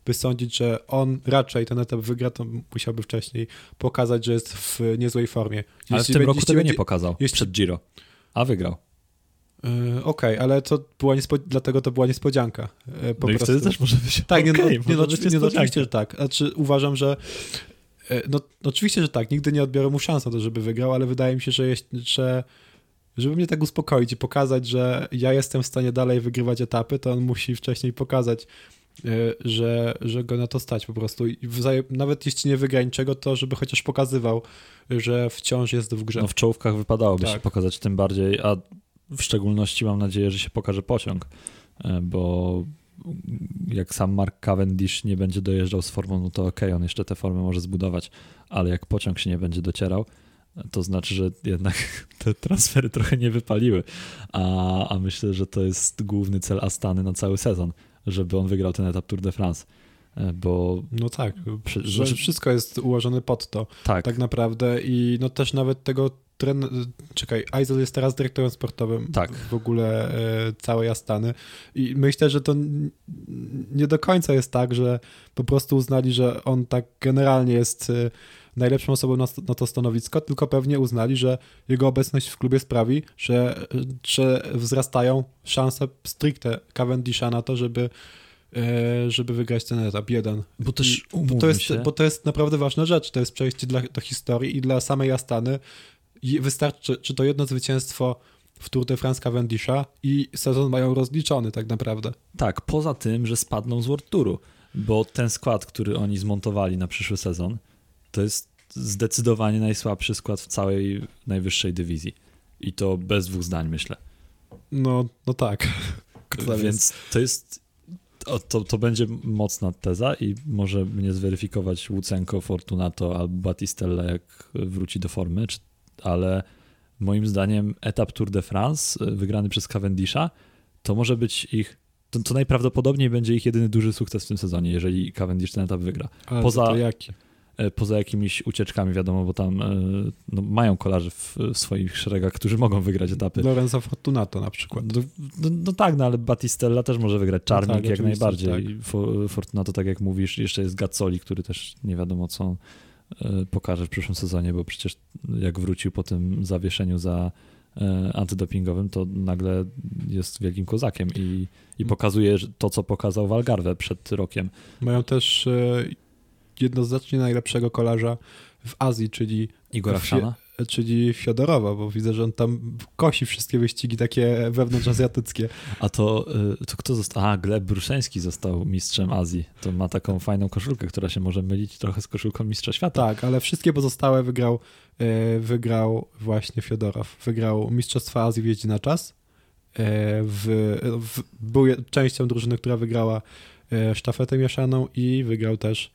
by sądzić, że on raczej ten etap wygra, to musiałby wcześniej pokazać, że jest w niezłej formie. Ale w Jeśli tym będzie- roku tego będzie- nie pokazał jeśli- przed Giro, a wygrał. Yy, Okej, ale to była niespo... dlatego to była niespodzianka. Yy, Po no i prostu. wtedy też może być Tak, nie, no, nie, no, nie, no, oczywiście, że tak. Znaczy, uważam, że no, no, oczywiście, że tak. Nigdy nie odbiorę mu szans na to, żeby wygrał, ale wydaje mi się, że, jeśli- że żeby mnie tak uspokoić i pokazać, że ja jestem w stanie dalej wygrywać etapy, to on musi wcześniej pokazać, e, że, że go na to stać po prostu. I nawet jeśli nie wygra niczego, to żeby chociaż pokazywał, że wciąż jest w grze. No w czołówkach wypadałoby Tak. się pokazać tym bardziej, a w szczególności mam nadzieję, że się pokaże pociąg, e, bo jak sam Mark Cavendish nie będzie dojeżdżał z formą, no to okej, on jeszcze tę formę może zbudować, ale jak pociąg się nie będzie docierał, to znaczy, że jednak te transfery trochę nie wypaliły, a, a myślę, że to jest główny cel Astany na cały sezon, żeby on wygrał ten etap Tour de France. E, bo no tak, że wszystko jest ułożone pod to, tak, tak naprawdę i no też nawet tego tren... Czekaj, Aizel jest teraz dyrektorem sportowym Tak. w ogóle e, całej Astany i myślę, że to nie do końca jest tak, że po prostu uznali, że on tak generalnie jest e, najlepszą osobą na, na to stanowisko, tylko pewnie uznali, że jego obecność w klubie sprawi, że, że wzrastają szanse stricte Cavendisha na to, żeby e, żeby wygrać ten etap, jeden. bo też bo, to jest, się, bo to jest naprawdę ważna rzecz. To jest przejście dla, do historii i dla samej Astany. I wystarczy, czy to jedno zwycięstwo w Tour de France Cavendisha i sezon mają rozliczony tak naprawdę. tak, poza tym, że spadną z World Touru, bo ten skład, który oni zmontowali na przyszły sezon, to jest zdecydowanie najsłabszy skład w całej najwyższej dywizji. I to bez dwóch zdań, myślę. No, no tak. Więc to jest. To, to będzie mocna teza i może mnie zweryfikować Łucenko, Fortunato albo Battistella, jak wróci do formy, czy, ale moim zdaniem etap Tour de France y, wygrany przez Cavendisha to może być ich. To, to najprawdopodobniej będzie ich jedyny duży sukces w tym sezonie, jeżeli Cavendish ten etap wygra. Ale poza- to jaki? E, Poza jakimiś ucieczkami, wiadomo, bo tam e, no, mają kolarzy w, w swoich szeregach, którzy mogą wygrać etapy. Lorenzo Fortunato na przykład. No, no, no tak, no ale Battistella też może wygrać. Czarnik tak, jak najbardziej. Fo- Fortunato, tak jak mówisz, jeszcze jest Gazzoli, który też nie wiadomo co pokaże w przyszłym sezonie, bo przecież jak wrócił po tym zawieszeniu za e, antydopingowym, to nagle jest wielkim kozakiem i, i pokazuje że to, co pokazał w Algarve przed rokiem. Mają też e, jednoznacznie najlepszego kolarza w Azji, czyli Igora Chrzana. Czyli Fiodorowa, bo widzę, że on tam kosi wszystkie wyścigi takie wewnątrzazjatyckie. A to, y, to kto został? A, Gleb Bruszeński został mistrzem Azji. To ma taką fajną koszulkę, która się może mylić trochę z koszulką mistrza świata. Tak, ale wszystkie pozostałe wygrał, e, wygrał właśnie Fiodorow. Wygrał Mistrzostwa Azji w jeździe na czas. E, w, w, był częścią drużyny, która wygrała sztafetę mieszaną i wygrał też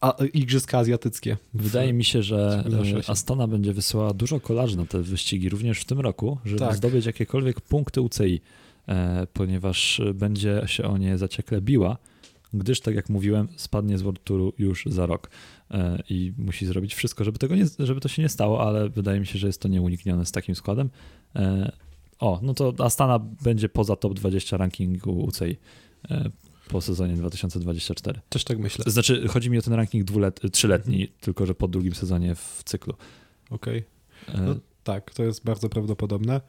a, Igrzyska Azjatyckie. Wydaje mi się, że się. Astana będzie wysyłała dużo kolarzy na te wyścigi, również w tym roku, żeby Tak. zdobyć jakiekolwiek punkty UCI, e, ponieważ będzie się o nie zaciekle biła, gdyż, tak jak mówiłem, spadnie z World Touru już za rok e, i musi zrobić wszystko, żeby, tego nie, żeby to się nie stało, ale wydaje mi się, że jest to nieuniknione z takim składem. E, O, no to Astana będzie poza top 20 rankingu UCI e, po sezonie 2024. Też tak myślę. Znaczy, chodzi mi o ten ranking dwulet, trzyletni, tylko że po drugim sezonie w cyklu. Okej. E, No, tak, to jest bardzo prawdopodobne.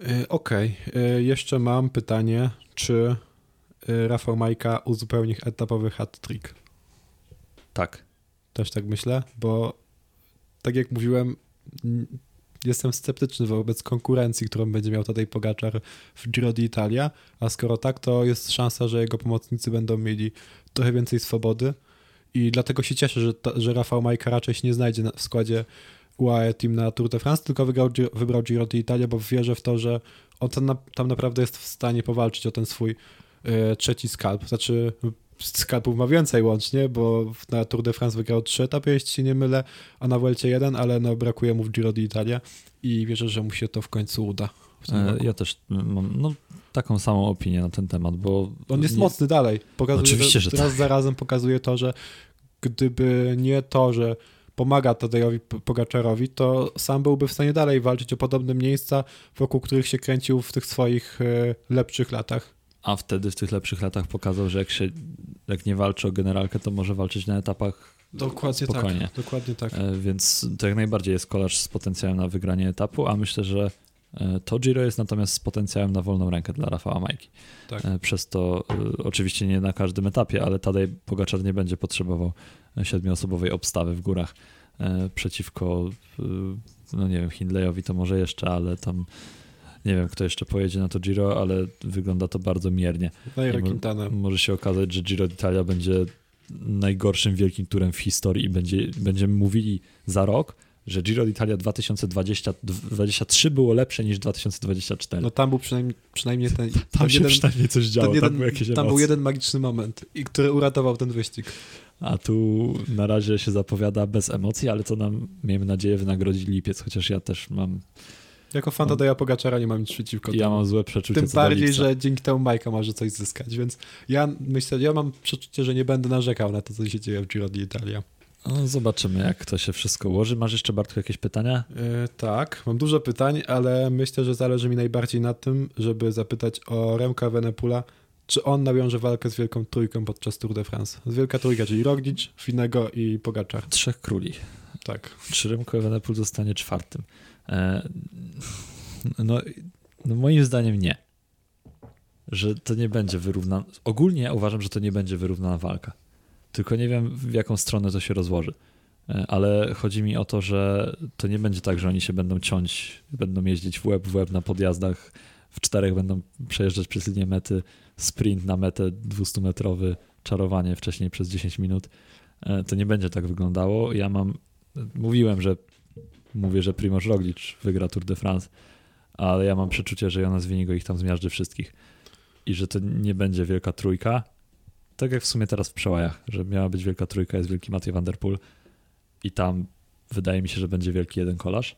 E, Okej, e, jeszcze mam pytanie, czy Rafał Majka uzupełni etapowy hat-trick? tak. Też tak myślę, bo tak jak mówiłem, jestem sceptyczny wobec konkurencji, którą będzie miał Tadej Pogaczar w Giro d'Italia, a skoro tak, to jest szansa, że jego pomocnicy będą mieli trochę więcej swobody i dlatego się cieszę, że, ta, że Rafał Majka raczej się nie znajdzie na, w składzie UAE Team na Tour de France, tylko wygrał, wybrał Giro d'Italia, bo wierzę w to, że on tam, tam naprawdę jest w stanie powalczyć o ten swój e, trzeci skalp. Znaczy skalpów ma więcej łącznie, bo na Tour de France wygrał trzy etapy, jeśli się nie mylę, a na Vuelcie jeden, ale no, brakuje mu w Giro d'Italia i wierzę, że mu się to w końcu uda. W E. Ja też mam no, taką samą opinię na ten temat, bo... On jest nie- mocny dalej. Pokazuje, Oczywiście, że raz tak. za razem pokazuje to, że gdyby nie to, że pomaga Tadejowi Pogaczarowi, to sam byłby w stanie dalej walczyć o podobne miejsca, wokół których się kręcił w tych swoich e, lepszych latach. A wtedy w tych lepszych latach pokazał, że jak się jak nie walczy o generalkę, to może walczyć na etapach Dokładnie spokojnie. tak. Dokładnie tak. E, Więc to jak najbardziej jest kolarz z potencjałem na wygranie etapu, a myślę, że e, to Giro jest natomiast z potencjałem na wolną rękę dla Rafała Majki. Tak. E, Przez to oczywiście nie na każdym etapie, ale Tadej Pogaczar nie będzie potrzebował siedmioosobowej obstawy w górach przeciwko, no nie wiem, Hindleyowi to może jeszcze, ale tam nie wiem, kto jeszcze pojedzie na to Giro, ale wygląda to bardzo miernie. Nairo Quintana. Może się okazać, że Giro d'Italia będzie najgorszym wielkim turem w historii i będzie, będziemy mówili za rok, że Giro d'Italia 2023 było lepsze niż 2024. No tam był przynajmniej, przynajmniej ten, tam ten się jeden, przynajmniej coś działo, jeden, tam jakieś tam był jeden magiczny moment, i który uratował ten wyścig. A tu na razie się zapowiada bez emocji, ale to nam, miejmy nadzieję, wynagrodzi lipiec, chociaż ja też mam Jako fan Tadeja Pogaczara nie mam nic przeciwko Ja temu. mam złe przeczucie Tym bardziej, że dzięki temu Majka może coś zyskać, więc ja myślę, ja mam przeczucie, że nie będę narzekał na to, co się dzieje w Giro d'Italia. No, zobaczymy, jak to się wszystko ułoży. Masz jeszcze, Bartku, jakieś pytania? E, tak, mam dużo pytań, ale myślę, że zależy mi najbardziej na tym, żeby zapytać o Remka Venepula, czy on nawiąże walkę z Wielką Trójką podczas Tour de France. Z Wielka Trójka, czyli Roglic, Finego i Pogaczar. Trzech króli. Tak. Czy Remco Evenepoel zostanie czwartym? E, no, no, moim zdaniem nie. Że to nie będzie wyrównana. Ogólnie uważam, że to nie będzie wyrównana walka. Tylko nie wiem, w jaką stronę to się rozłoży. E, Ale chodzi mi o to, że to nie będzie tak, że oni się będą ciąć, będą jeździć w łeb w łeb na podjazdach, w czterech będą przejeżdżać przez linię mety, sprint na metę 200-metrowy, czarowanie wcześniej przez 10 minut. E, To nie będzie tak wyglądało. Ja mam, mówiłem, że mówię, że Primoz Roglic wygra Tour de France, ale ja mam przeczucie, że Jonas Winigo ich tam zmiażdży wszystkich i że to nie będzie wielka trójka, tak jak w sumie teraz w przełajach, że miała być wielka trójka, jest wielki Mathieu van der Poel i tam wydaje mi się, że będzie wielki jeden kolarz,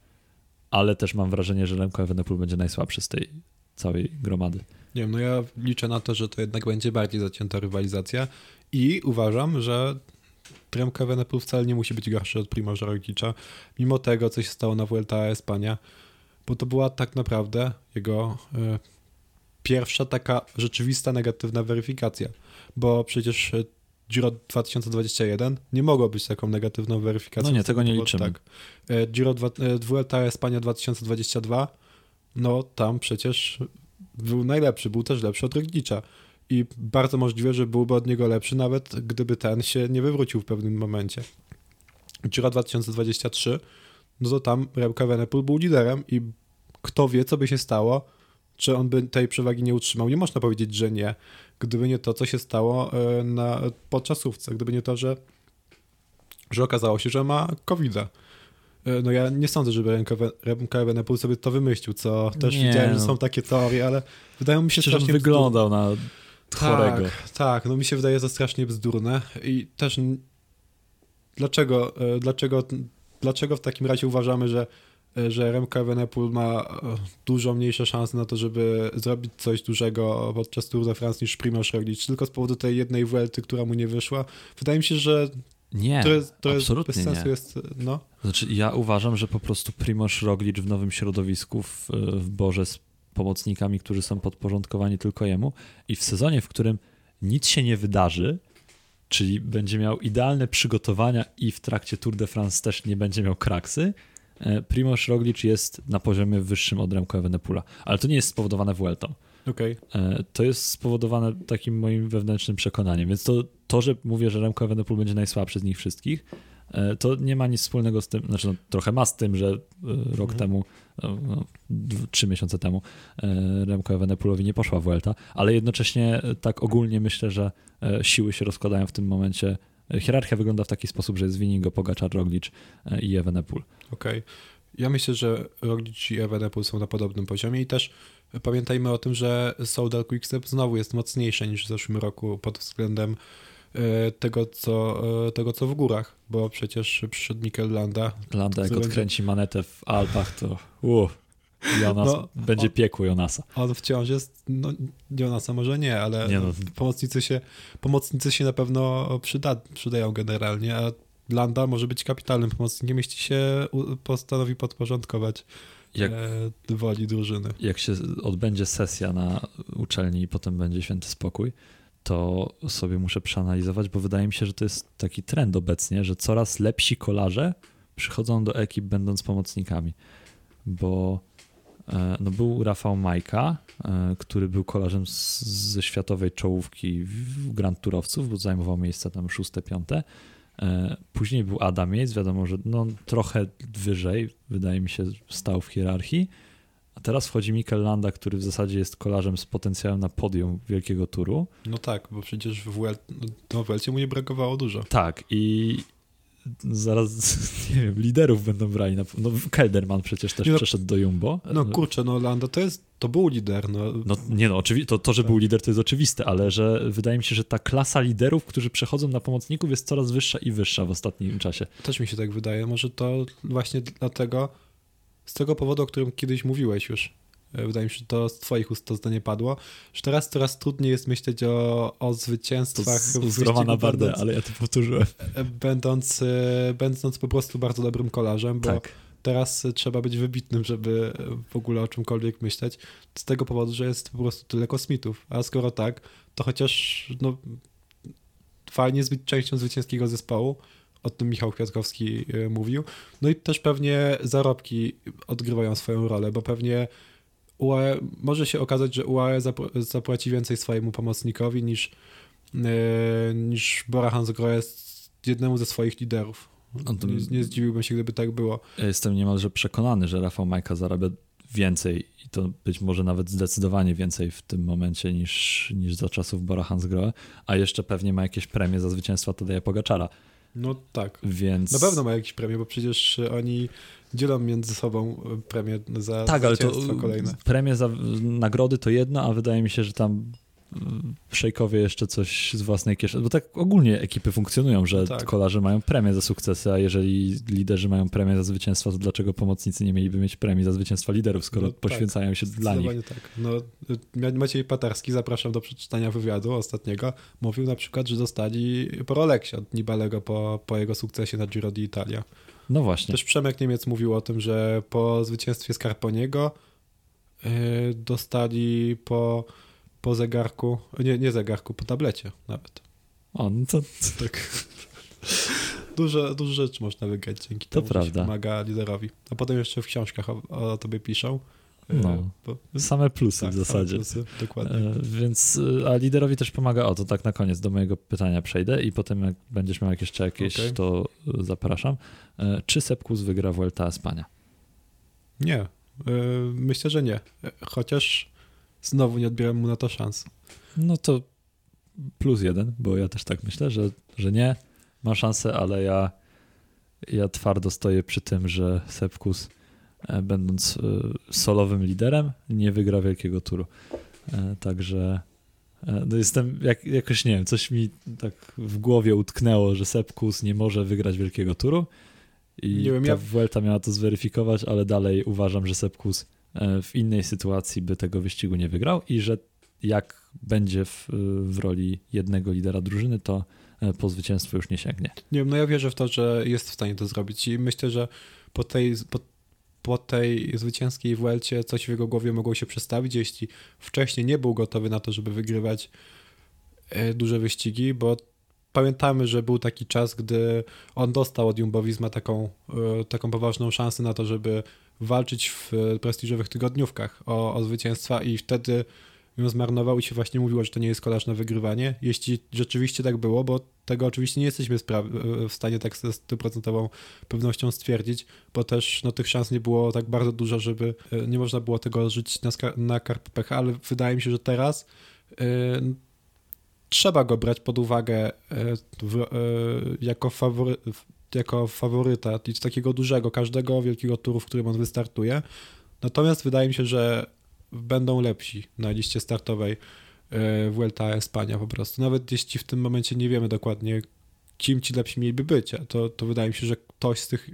ale też mam wrażenie, że Remco Evenepoel będzie najsłabszy z tej całej gromady. Nie wiem, no ja liczę na to, że to jednak będzie bardziej zacięta rywalizacja i uważam, że Remco Evenepoel wcale nie musi być gorszy od Primoza Roglicza, mimo tego, co się stało na Vuelta a Espania, bo to była tak naprawdę jego e, pierwsza taka rzeczywista negatywna weryfikacja, bo przecież e, Giro 2021 nie mogło być taką negatywną weryfikacją. No nie, tego nie liczymy. Tak. E, Giro Vuelta Espania 2022, no tam przecież był najlepszy, był też lepszy od Roglicza. I bardzo możliwe, że byłby od niego lepszy, nawet gdyby ten się nie wywrócił w pewnym momencie. Giro 2023, no to tam Remco Evenepoel był liderem i kto wie, co by się stało, czy on by tej przewagi nie utrzymał. Nie można powiedzieć, że nie, gdyby nie to, co się stało e, na podczasówce, gdyby nie to, że, że okazało się, że ma covid -a. No ja nie sądzę, żeby Remco Evenepoel sobie to wymyślił, co też Nie, widziałem, że są takie teorie, ale wydają mi się strasznie wyglądał na chorego. tak, tak, no mi się wydaje to strasznie bzdurne i też dlaczego, e, dlaczego, dlaczego w takim razie uważamy, że, e, że Remco Evenepoel ma e, dużo mniejsze szanse na to, żeby zrobić coś dużego podczas Tour de France niż Primoz Roglic, tylko z powodu tej jednej Vuelty, która mu nie wyszła. Wydaje mi się, że Nie, to jest, to jest absolutnie bez sensu nie. jest, no. Znaczy, ja uważam, że po prostu Primoz Roglic w nowym środowisku w, w Borze z pomocnikami, którzy są podporządkowani tylko jemu i w sezonie, w którym nic się nie wydarzy, czyli będzie miał idealne przygotowania i w trakcie Tour de France też nie będzie miał kraksy, e, Primoz Roglic jest na poziomie wyższym od Remco Evenepoela. Ale to nie jest spowodowane Vueltą. Okej. E, To jest spowodowane takim moim wewnętrznym przekonaniem. Więc to, to że mówię, że Remco Evenepoel będzie najsłabszy z nich wszystkich, e, to nie ma nic wspólnego z tym, znaczy no, trochę ma z tym, że rok Mhm. temu, no, no, trzy miesiące temu e, Remco Evenepoelowi nie poszła Vuelta, ale jednocześnie e, tak ogólnie myślę, że e, siły się rozkładają w tym momencie. Hierarchia wygląda w taki sposób, że jest Winigo, Pogaczar, Roglic i Evenepoel. Okej. Ja myślę, że Roglic i Evenepoel są na podobnym poziomie i też pamiętajmy o tym, że Soudal Quickstep znowu jest mocniejsze niż w zeszłym roku pod względem tego, co, e, tego, co w górach, bo przecież przyszedł Mikel Landa. Landa jak będzie? odkręci manetę w Alpach, to uff, Jonas, No, będzie o- piekło Jonasa. On wciąż jest, no Jonasa może nie, ale Nie no. pomocnicy, się, pomocnicy się na pewno przyda, przydają generalnie, a Landa może być kapitalnym pomocnikiem, jeśli się postanowi podporządkować Jak e, woli drużyny. jak się odbędzie sesja na uczelni i potem będzie święty spokój, to sobie muszę przeanalizować, bo wydaje mi się, że to jest taki trend obecnie, że coraz lepsi kolarze przychodzą do ekip będąc pomocnikami. Bo e, no był Rafał Majka, e, który był kolarzem ze światowej czołówki Grand Tourowców, bo zajmował miejsce tam szóste, piąte. E, Później był Adam Yates, wiadomo, że no, trochę wyżej, wydaje mi się, stał w hierarchii. A teraz wchodzi Mikel Landa, który w zasadzie jest kolarzem z potencjałem na podium wielkiego turu. No tak, bo przecież w, Wel- no, Welcie mu nie brakowało dużo. Tak, i zaraz, nie wiem, liderów będą brali. Na, no, Kelderman przecież też no- przeszedł do Jumbo. No kurczę, no Landa to jest, to był lider, no. No nie no, to, to, że Tak. był lider to jest oczywiste, ale że wydaje mi się, że ta klasa liderów, którzy przechodzą na pomocników jest coraz wyższa i wyższa w ostatnim czasie. Też mi się tak wydaje. Może to właśnie dlatego z tego powodu, o którym kiedyś mówiłeś już. E, wydaje mi się, że to z twoich ust to zdanie padło, że teraz coraz trudniej jest myśleć o, o zwycięstwach to z, w Romana Bardę, ale ja to powtórzyłem. E, będąc, będąc po prostu bardzo dobrym kolarzem, bo tak. teraz trzeba być wybitnym, żeby w ogóle o czymkolwiek myśleć, z tego powodu, że jest po prostu tyle kosmitów. A skoro tak, to chociaż no, fajnie być częścią zwycięskiego zespołu, o tym Michał Kwiatkowski e, mówił. No i też pewnie zarobki odgrywają swoją rolę, bo pewnie UAE, może się okazać, że UAE zapłaci więcej swojemu pomocnikowi niż, e, niż Bora Hansgrohe jednemu ze swoich liderów. No nie, nie zdziwiłbym się, gdyby tak było. Jestem niemalże przekonany, że Rafał Majka zarabia więcej i to być może nawet zdecydowanie więcej w tym momencie niż, niż za czasów Bora Hansgrohe, a jeszcze pewnie ma jakieś premie za zwycięstwa Tadeja Pogaczara. No tak. Więc... Na pewno ma jakieś premie, bo przecież oni dzielą między sobą premie za tak, ale to kolejne. Premie za nagrody to jedno, a wydaje mi się, że tam szejkowie jeszcze coś z własnej kieszeni, bo tak ogólnie ekipy funkcjonują, że tak. kolarze mają premię za sukcesy, a jeżeli liderzy mają premię za zwycięstwa, to dlaczego pomocnicy nie mieliby mieć premii za zwycięstwa liderów, skoro no, tak. poświęcają tak. się dla nich? tak. No, Maciej Patarski, zapraszam do przeczytania wywiadu ostatniego, mówił na przykład, że dostali Proleksie od Nibalego po, po jego sukcesie na Giro d'Italia. No właśnie. Też Przemek Niemiec mówił o tym, że po zwycięstwie Scarponiego yy, dostali po po zegarku, nie, nie zegarku, po tablecie nawet. O, no to... Tak. dużo, dużo rzeczy można wygrać dzięki to temu, prawda. że pomaga liderowi. A potem jeszcze w książkach o, o tobie piszą. E, no, bo, same plusy tak, w zasadzie. Plusy, dokładnie. E, więc, e, a liderowi też pomaga, o to tak na koniec do mojego pytania przejdę i potem jak będziesz miał jeszcze jakieś, okay. to zapraszam. Czy Sepkus wygra Vuelta Espania? Nie, myślę, że nie. Chociaż znowu nie odbieram mu na to szans. No to plus jeden, bo ja też tak myślę, że, że nie, ma szansę, ale ja, ja twardo stoję przy tym, że Sepkus e, będąc e, solowym liderem nie wygra wielkiego turu. E, także no jestem, jak, jakoś nie wiem, coś mi tak w głowie utknęło, że Sepkus nie może wygrać wielkiego turu i nie wiem, ta ja... Vuelta miała to zweryfikować, ale dalej uważam, że Sepkus w innej sytuacji by tego wyścigu nie wygrał i że jak będzie w, w roli jednego lidera drużyny, to e, po zwycięstwo już nie sięgnie. Nie wiem, no ja wierzę w to, że jest w stanie to zrobić i myślę, że po tej, po, po tej zwycięskiej Welcie coś w jego głowie mogło się przestawić, jeśli wcześniej nie był gotowy na to, żeby wygrywać e, duże wyścigi, bo pamiętamy, że był taki czas, gdy on dostał od Jumbo Visma taką, taką poważną szansę na to, żeby walczyć w prestiżowych tygodniówkach o, o zwycięstwa i wtedy ją zmarnował i się właśnie mówiło, że to nie jest kolarz na wygrywanie. Jeśli rzeczywiście tak było, bo tego oczywiście nie jesteśmy w stanie tak ze stuprocentową pewnością stwierdzić, bo też no, tych szans nie było tak bardzo dużo, żeby e, nie można było tego żyć na, na karp pecha, ale wydaje mi się, że teraz y, trzeba go brać pod uwagę y, w, y, jako fawory, jako faworyta i takiego dużego, każdego wielkiego turu, w którym on wystartuje. Natomiast wydaje mi się, że będą lepsi na liście startowej e, Vuelta Espania po prostu. Nawet jeśli w tym momencie nie wiemy dokładnie, kim ci lepsi mieliby być, to, to wydaje mi się, że ktoś z tych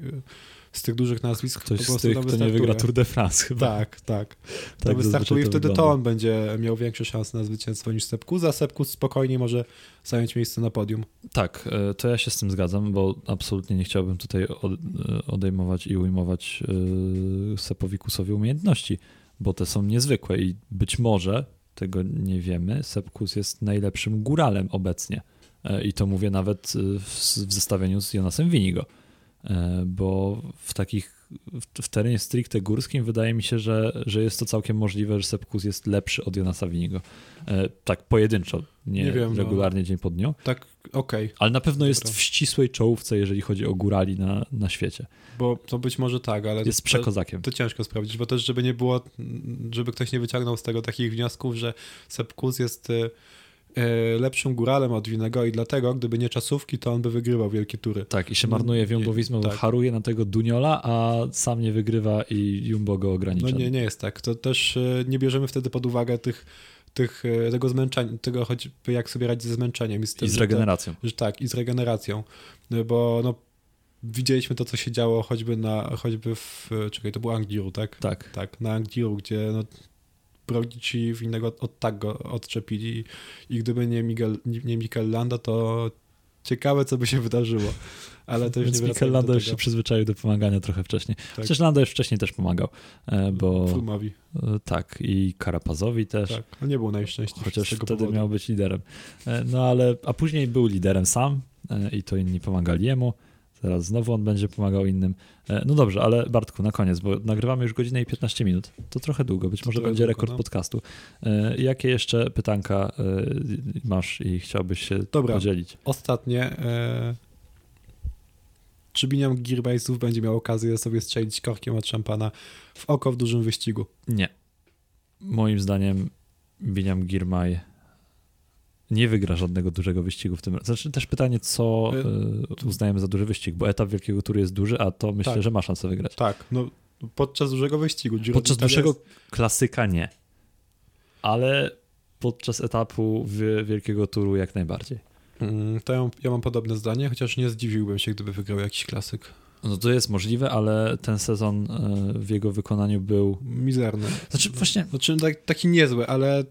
z tych dużych nazwisk Ktoś po prostu z tych, kto nie wygra Tour de France chyba. Tak, tak. To tak wystartuje i wtedy wygląda. to on będzie miał większe szanse na zwycięstwo niż Sepkus, a Sepkus spokojnie może zająć miejsce na podium. Tak, e, to ja się z tym zgadzam, bo absolutnie nie chciałbym tutaj e, odejmować i ujmować e, Sepowikusowi umiejętności, bo te są niezwykłe i być może, tego nie wiemy, Sepkus jest najlepszym góralem obecnie. I to mówię nawet w zestawieniu z Jonasem Winigo bo w takich w, terenie stricte górskim wydaje mi się, że, że jest to całkiem możliwe, że Sepkus jest lepszy od Jonasa Winigo. E, tak pojedynczo, nie, nie wiem, no. regularnie no, dzień po dniu. Tak, okej. Okay. Ale na pewno jest w ścisłej czołówce, jeżeli chodzi o górali na, na świecie. Bo to być może tak, ale... Jest przekozakiem. To, to ciężko sprawdzić, bo też żeby nie było, żeby ktoś nie wyciągnął z tego takich wniosków, że Sepkus jest y, E, lepszym góralem od Winego i dlatego, gdyby nie czasówki, to on by wygrywał wielkie tury. Tak, i się marnuje w Jumbo Visma, tak. haruje na tego Duniola, a sam nie wygrywa i Jumbo go ogranicza. No nie, nie jest tak. To też e, nie bierzemy wtedy pod uwagę tych tych, e, tego zmęczenia, tego choćby jak sobie radzić ze zmęczeniem. I z, tym, I z regeneracją. Że tak, i z regeneracją. Bo no, widzieliśmy to, co się działo choćby na, choćby w, czekaj, to był Angliru, tak? Tak. Tak, na Angliru, gdzie no, Brodzici w innego od tak go odczepili i gdyby nie, Miguel, nie Mikel Landa, to ciekawe, co by się wydarzyło. Ale to już Więc nie Mikel Landa już się przyzwyczaił do pomagania trochę wcześniej. Tak. Przecież Landa już wcześniej też pomagał, e, bo... Frumowi. E, tak, i Karapazowi też. Tak, no nie był najszczęśliwszy Chociaż wtedy powodu. miał być liderem. E, no ale, a później był liderem sam i to inni pomagali jemu. Teraz znowu on będzie pomagał innym. E, no dobrze, ale Bartku, na koniec, bo nagrywamy już godzinę i 15 minut. To trochę długo, być może będzie długo, rekord no. podcastu. E, jakie jeszcze pytanka e, masz i chciałbyś się Dobra, podzielić? Ostatnie. Czy Biniam Gearbajsów będzie miał okazję sobie strzelić korkiem od szampana w oko w dużym wyścigu? Nie. Moim zdaniem Biniam Girmay nie wygra żadnego dużego wyścigu w tym roku. Znaczy też pytanie, co y, uznajemy za duży wyścig, bo etap Wielkiego Tury jest duży, a to myślę, tak. że ma szansę wygrać. Tak, no podczas dużego wyścigu. Giro podczas dłuższego jest... klasyka nie, ale podczas etapu Wielkiego Turu jak najbardziej. Mm, to ja, ja mam podobne zdanie, chociaż nie zdziwiłbym się, gdyby wygrał jakiś klasyk. No to jest możliwe, ale ten sezon y, w jego wykonaniu był... Mizerny. Znaczy właśnie... Znaczy tak, taki niezły, ale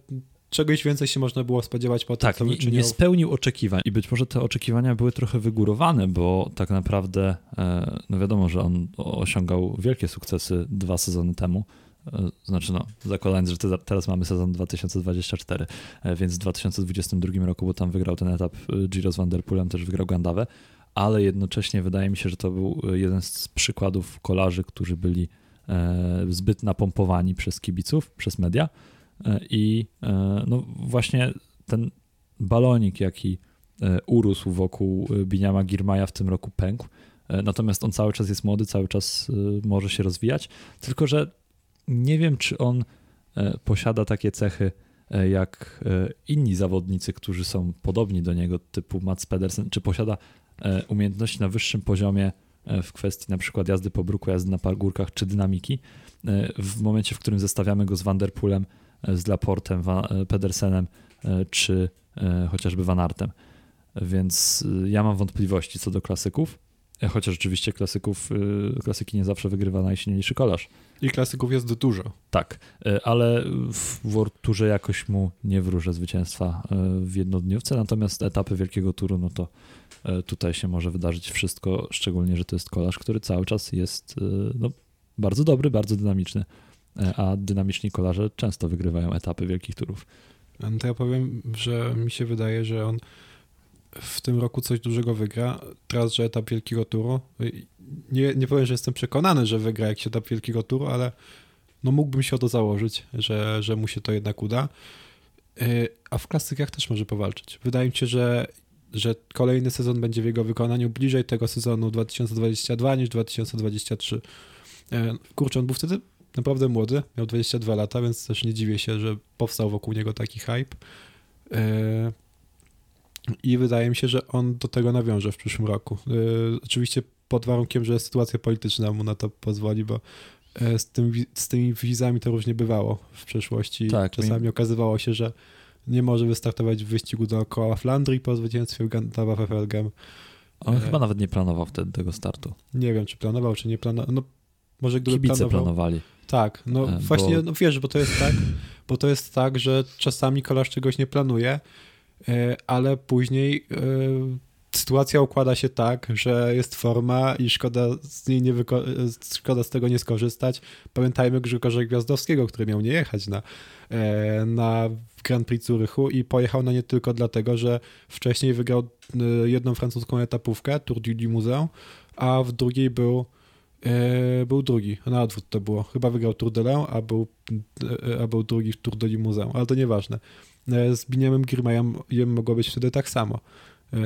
czegoś więcej się można było spodziewać po tym, tak, co nie, nie spełnił oczekiwań i być może te oczekiwania były trochę wygórowane, bo tak naprawdę, e, no wiadomo, że on osiągał wielkie sukcesy dwa sezony temu, e, znaczy no, zakładając, że teraz mamy sezon 2024, e, więc w 2022 roku, bo tam wygrał ten etap Giro z Vanderpoolem, też wygrał Gandawę, ale jednocześnie wydaje mi się, że to był jeden z przykładów kolarzy, którzy byli zbyt napompowani przez kibiców, przez media, I e, no właśnie ten balonik, jaki e, urósł wokół Biniama Girmaja w tym roku pękł. Natomiast on cały czas jest młody, cały czas może się rozwijać. Tylko, że nie wiem, czy on posiada takie cechy jak inni zawodnicy, którzy są podobni do niego, typu Mats Pedersen, czy posiada umiejętności na wyższym poziomie w kwestii na przykład jazdy po bruku, jazdy na pargórkach czy dynamiki. W momencie, w którym zestawiamy go z Vanderpoolem, z Laportem, e, Pedersenem e, czy e, chociażby Van Artem. Więc ja mam wątpliwości co do klasyków, chociaż oczywiście klasyków, klasyki nie zawsze wygrywa najsilniejszy kolarz. I klasyków jest dużo. Tak, ale w World Tourze jakoś mu nie wróżę zwycięstwa w jednodniówce, natomiast etapy Wielkiego Turu, no to tutaj się może wydarzyć wszystko, szczególnie, że to jest kolarz, który cały czas jest no, bardzo dobry, bardzo dynamiczny. E, a dynamiczni kolarze często wygrywają etapy wielkich turów. No to ja powiem, że mi się wydaje, że on w tym roku coś dużego wygra. Teraz, że etap wielkiego turu. Nie, nie powiem, że jestem przekonany, że wygra jakiś etap wielkiego turu, ale no mógłbym się o to założyć, że, że mu się to jednak uda. E, a w klasykach też może powalczyć. Wydaje mi się, że, że kolejny sezon będzie w jego wykonaniu bliżej tego sezonu 2022 niż 2023. E, kurczę, on był wtedy naprawdę młody, miał 22 lata, więc też nie dziwię się, że powstał wokół niego taki hype. E, I wydaje mi się, że on do tego nawiąże w przyszłym roku. E, oczywiście pod warunkiem, że sytuacja polityczna mu na to pozwoli, bo e, z, tym, z tymi wizami to różnie bywało w przeszłości. Tak, Czasami mi... okazywało się, że nie może wystartować w wyścigu dookoła Flandrii po zwycięstwie Gantawa Fefelgem. On chyba nawet nie planował wtedy tego startu. Nie wiem, czy planował, czy nie planował. No, może gdyby Kibice planował, planowali. Tak, no e, właśnie, bo... no wiesz, bo to jest tak, bo to jest tak, że czasami kolarz czegoś nie planuje, e, ale później e, sytuacja układa się tak, że jest forma i szkoda z, niej nie szkoda z tego nie skorzystać. Pamiętajmy Grzegorza Gwiazdowskiego, który miał nie jechać na, na Grand Prix Zurychu i pojechał na nie tylko dlatego, że wcześniej wygrał jedną francuską etapówkę, Tour du Limousin, a w drugiej był E, był drugi, na odwrót to było. Chyba wygrał Tour de Lens, a był, e, a był drugi Tour de Limousin, ale to nieważne. E, z Biniamem Girmajem mogło być wtedy tak samo,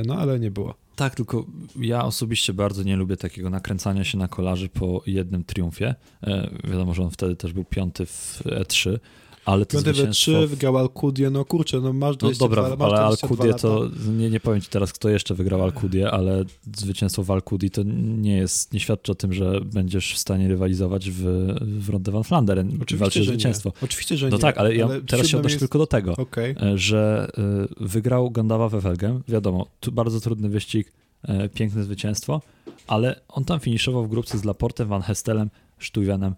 no ale nie było. Tak, tylko ja osobiście bardzo nie lubię takiego nakręcania się na kolarzy po jednym triumfie. Wiadomo, że on wtedy też był piąty w E3, ale to zwycięstwo... 3 wygrał Alcudię, no kurczę, no masz 22 No dobra, ale Alcudię to, nie, nie powiem ci teraz, kto jeszcze wygrał Alcudię, ale zwycięstwo w Alcudii to nie jest, nie świadczy o tym, że będziesz w stanie rywalizować w, w Ronde van Flanderen, Oczywiście, że zwycięstwo. Nie. Oczywiście, że no nie. tak, ale, ja teraz się odnoszę jest... tylko do tego, okay. E, że y, wygrał Gandawa we Welgem, wiadomo, tu bardzo trudny wyścig, y, piękne zwycięstwo, ale on tam finiszował w grupce z Laportem, Van Hestelem, Stuyvenem,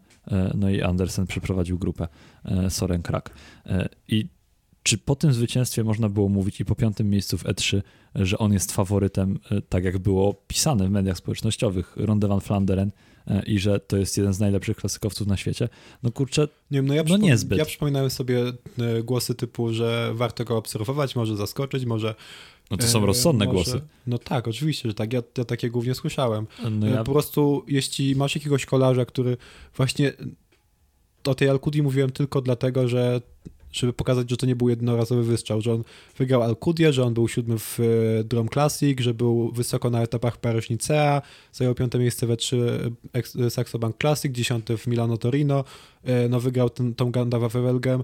no i Andersen przeprowadził grupę Soren Krak. I czy po tym zwycięstwie można było mówić i po piątym miejscu w E3, że on jest faworytem, tak jak było pisane w mediach społecznościowych, Ronde van Flanderen, E, i że to jest jeden z najlepszych klasykowców na świecie. No kurczę, nie wiem, no ja no niezbyt. Ja przypominałem sobie e, głosy typu, że warto go obserwować, może zaskoczyć, może no to są e, rozsądne może, głosy. No tak, oczywiście, że tak. Ja, ja takie głównie słyszałem. No ja... Po prostu, jeśli masz jakiegoś kolarza, który właśnie o tej Alkudi mówiłem tylko dlatego, że żeby pokazać, że to nie był jednorazowy wystrzał, że on wygrał Alcudię, że on był siódmy w e, Drum Classic, że był wysoko na etapach Paryż-Nicea, zajął piąte miejsce we 3 e, Saxo Bank Classic, dziesiąty w Milano Torino, e, no wygrał ten, tą Gandawa Wevelgem,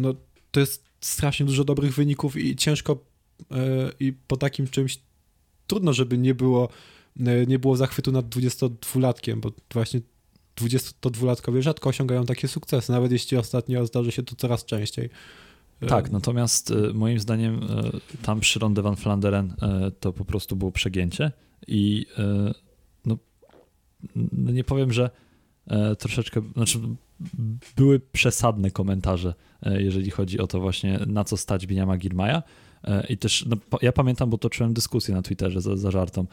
no to jest strasznie dużo dobrych wyników i ciężko i po takim czymś trudno, żeby nie było nie było zachwytu nad 22-latkiem, bo właśnie 22-latkowie rzadko osiągają takie sukcesy, nawet jeśli ostatnio zdarzy się to coraz częściej. Tak, natomiast e, moim zdaniem e, tam przy Ronde van Flanderen e, to po prostu było przegięcie i no, nie powiem, że troszeczkę, znaczy były przesadne komentarze, jeżeli chodzi o to właśnie na co stać Biniama Girmaja, I też no, ja pamiętam, bo toczyłem dyskusję na Twitterze za, za żartą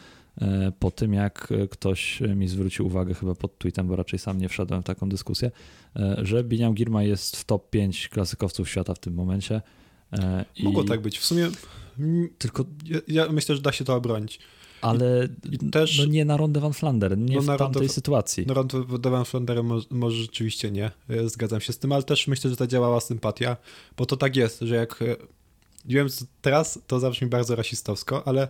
po tym, jak ktoś mi zwrócił uwagę chyba pod tweetem, bo raczej sam nie wszedłem w taką dyskusję, e, że Biniam Girma jest w top 5 klasykowców świata w tym momencie. I... Mogło tak być. W sumie tylko ja, ja myślę, że da się to obronić. Ale też, no nie na Ronde van Flanderen, nie no w tamtej Ronde, sytuacji. Na Ronde van Flanderen może, może, rzeczywiście nie, zgadzam się z tym, ale też myślę, że zadziałała sympatia, bo to tak jest, że jak wiem, teraz to zabrzmi bardzo rasistowsko, ale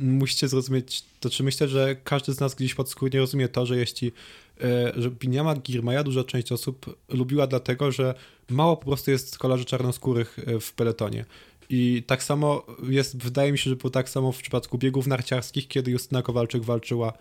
musicie zrozumieć, to czy myślę, że każdy z nas gdzieś podskórnie rozumie to, że jeśli e, że Biniama Girmaja duża część osób lubiła dlatego, że mało po prostu jest kolarzy czarnoskórych e, w peletonie. I tak samo jest, wydaje mi się, że było tak samo w przypadku biegów narciarskich, kiedy Justyna Kowalczyk walczyła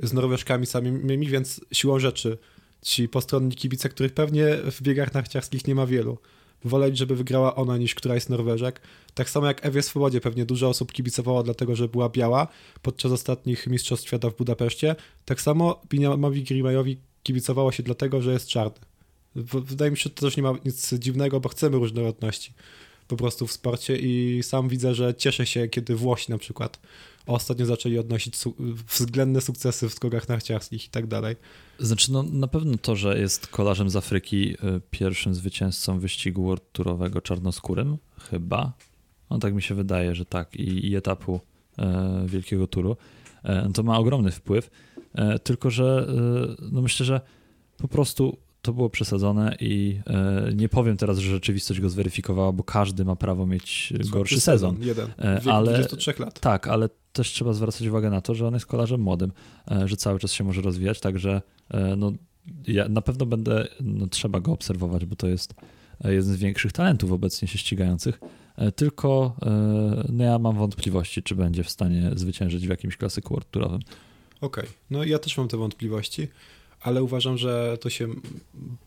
z Norweszkami samymi, więc siłą rzeczy ci postronni kibice, których pewnie w biegach narciarskich nie ma wielu, woleć, żeby wygrała ona niż któraś z Norweżek. Tak samo jak Ewie Swobodzie pewnie dużo osób kibicowało dlatego, że była biała podczas ostatnich Mistrzostw Świata w Budapeszcie. Tak samo Biniamowi Grimajowi kibicowało się dlatego, że jest czarny. Wydaje mi się, że to też nie ma nic dziwnego, bo chcemy różnorodności po prostu w sporcie i sam widzę, że cieszę się, kiedy Włosi na przykład ostatnio zaczęli odnosić su względne sukcesy w skokach narciarskich i tak dalej. Znaczy, no na pewno to, że jest kolarzem z Afryki, y, pierwszym zwycięzcą wyścigu World Tourowego czarnoskórym, chyba. No tak mi się wydaje, że tak. I, i etapu e, Wielkiego Turu. E, to ma ogromny wpływ. E, tylko, że e, no myślę, że po prostu to było przesadzone i e, nie powiem teraz, że rzeczywistość go zweryfikowała, bo każdy ma prawo mieć gorszy sezon. sezon. Jeden, w ale, 23 lat. Tak, ale też trzeba zwracać uwagę na to, że on jest kolarzem młodym, e, że cały czas się może rozwijać, także e, no, ja na pewno będę, no, trzeba go obserwować, bo to jest jeden z większych talentów obecnie się ścigających. Tylko no ja mam wątpliwości, czy będzie w stanie zwyciężyć w jakimś klasyku World. Okej, okay. no ja też mam te wątpliwości ale uważam, że to się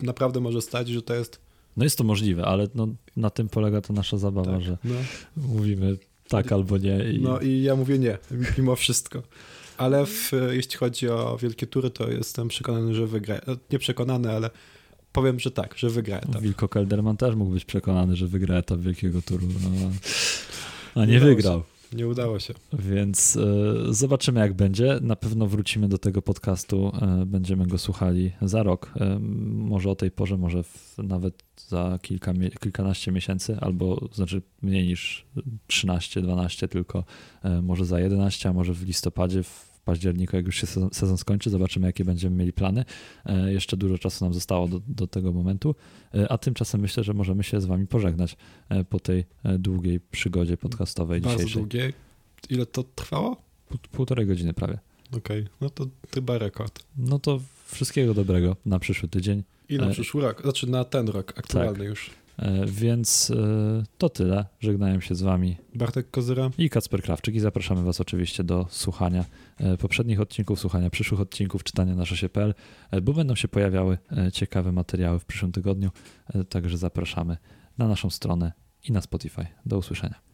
naprawdę może stać, że to jest. No jest to możliwe, ale no, na tym polega to nasza zabawa, tak, że no. mówimy tak albo nie. I... No i ja mówię nie, mimo wszystko. Ale w, jeśli chodzi o wielkie tury, to jestem przekonany, że wygra. Nie przekonany, ale powiem, że tak, że wygra etap. Wilko Kelderman też mógł być przekonany, że wygra etap wielkiego turu, no, a nie wygrał. Nie udało się. Więc y, zobaczymy, jak będzie. Na pewno wrócimy do tego podcastu. Y, będziemy go słuchali za rok. Y, może o tej porze, może w, nawet za kilka, kilkanaście miesięcy, albo znaczy mniej niż 13, 12, tylko może za 11, a może w listopadzie, w październiku, jak już się sezon, sezon skończy, zobaczymy, jakie będziemy mieli plany. E, jeszcze dużo czasu nam zostało do, do tego momentu, e, a tymczasem myślę, że możemy się z Wami pożegnać e, po tej długiej przygodzie podcastowej Bardzo dzisiejszej. długiej. Ile to trwało? półtorej godziny prawie. Okej, okay. no to chyba rekord. No to wszystkiego dobrego na przyszły tydzień. I na przyszły rok, znaczy na ten rok aktualny tak. już. Więc to tyle. Żegnają się z Wami Bartek Kozyra i Kacper Krawczyk i zapraszamy Was oczywiście do słuchania poprzednich odcinków, słuchania przyszłych odcinków, czytania na szosie.pl, bo będą się pojawiały ciekawe materiały w przyszłym tygodniu, także zapraszamy na naszą stronę i na Spotify. Do usłyszenia.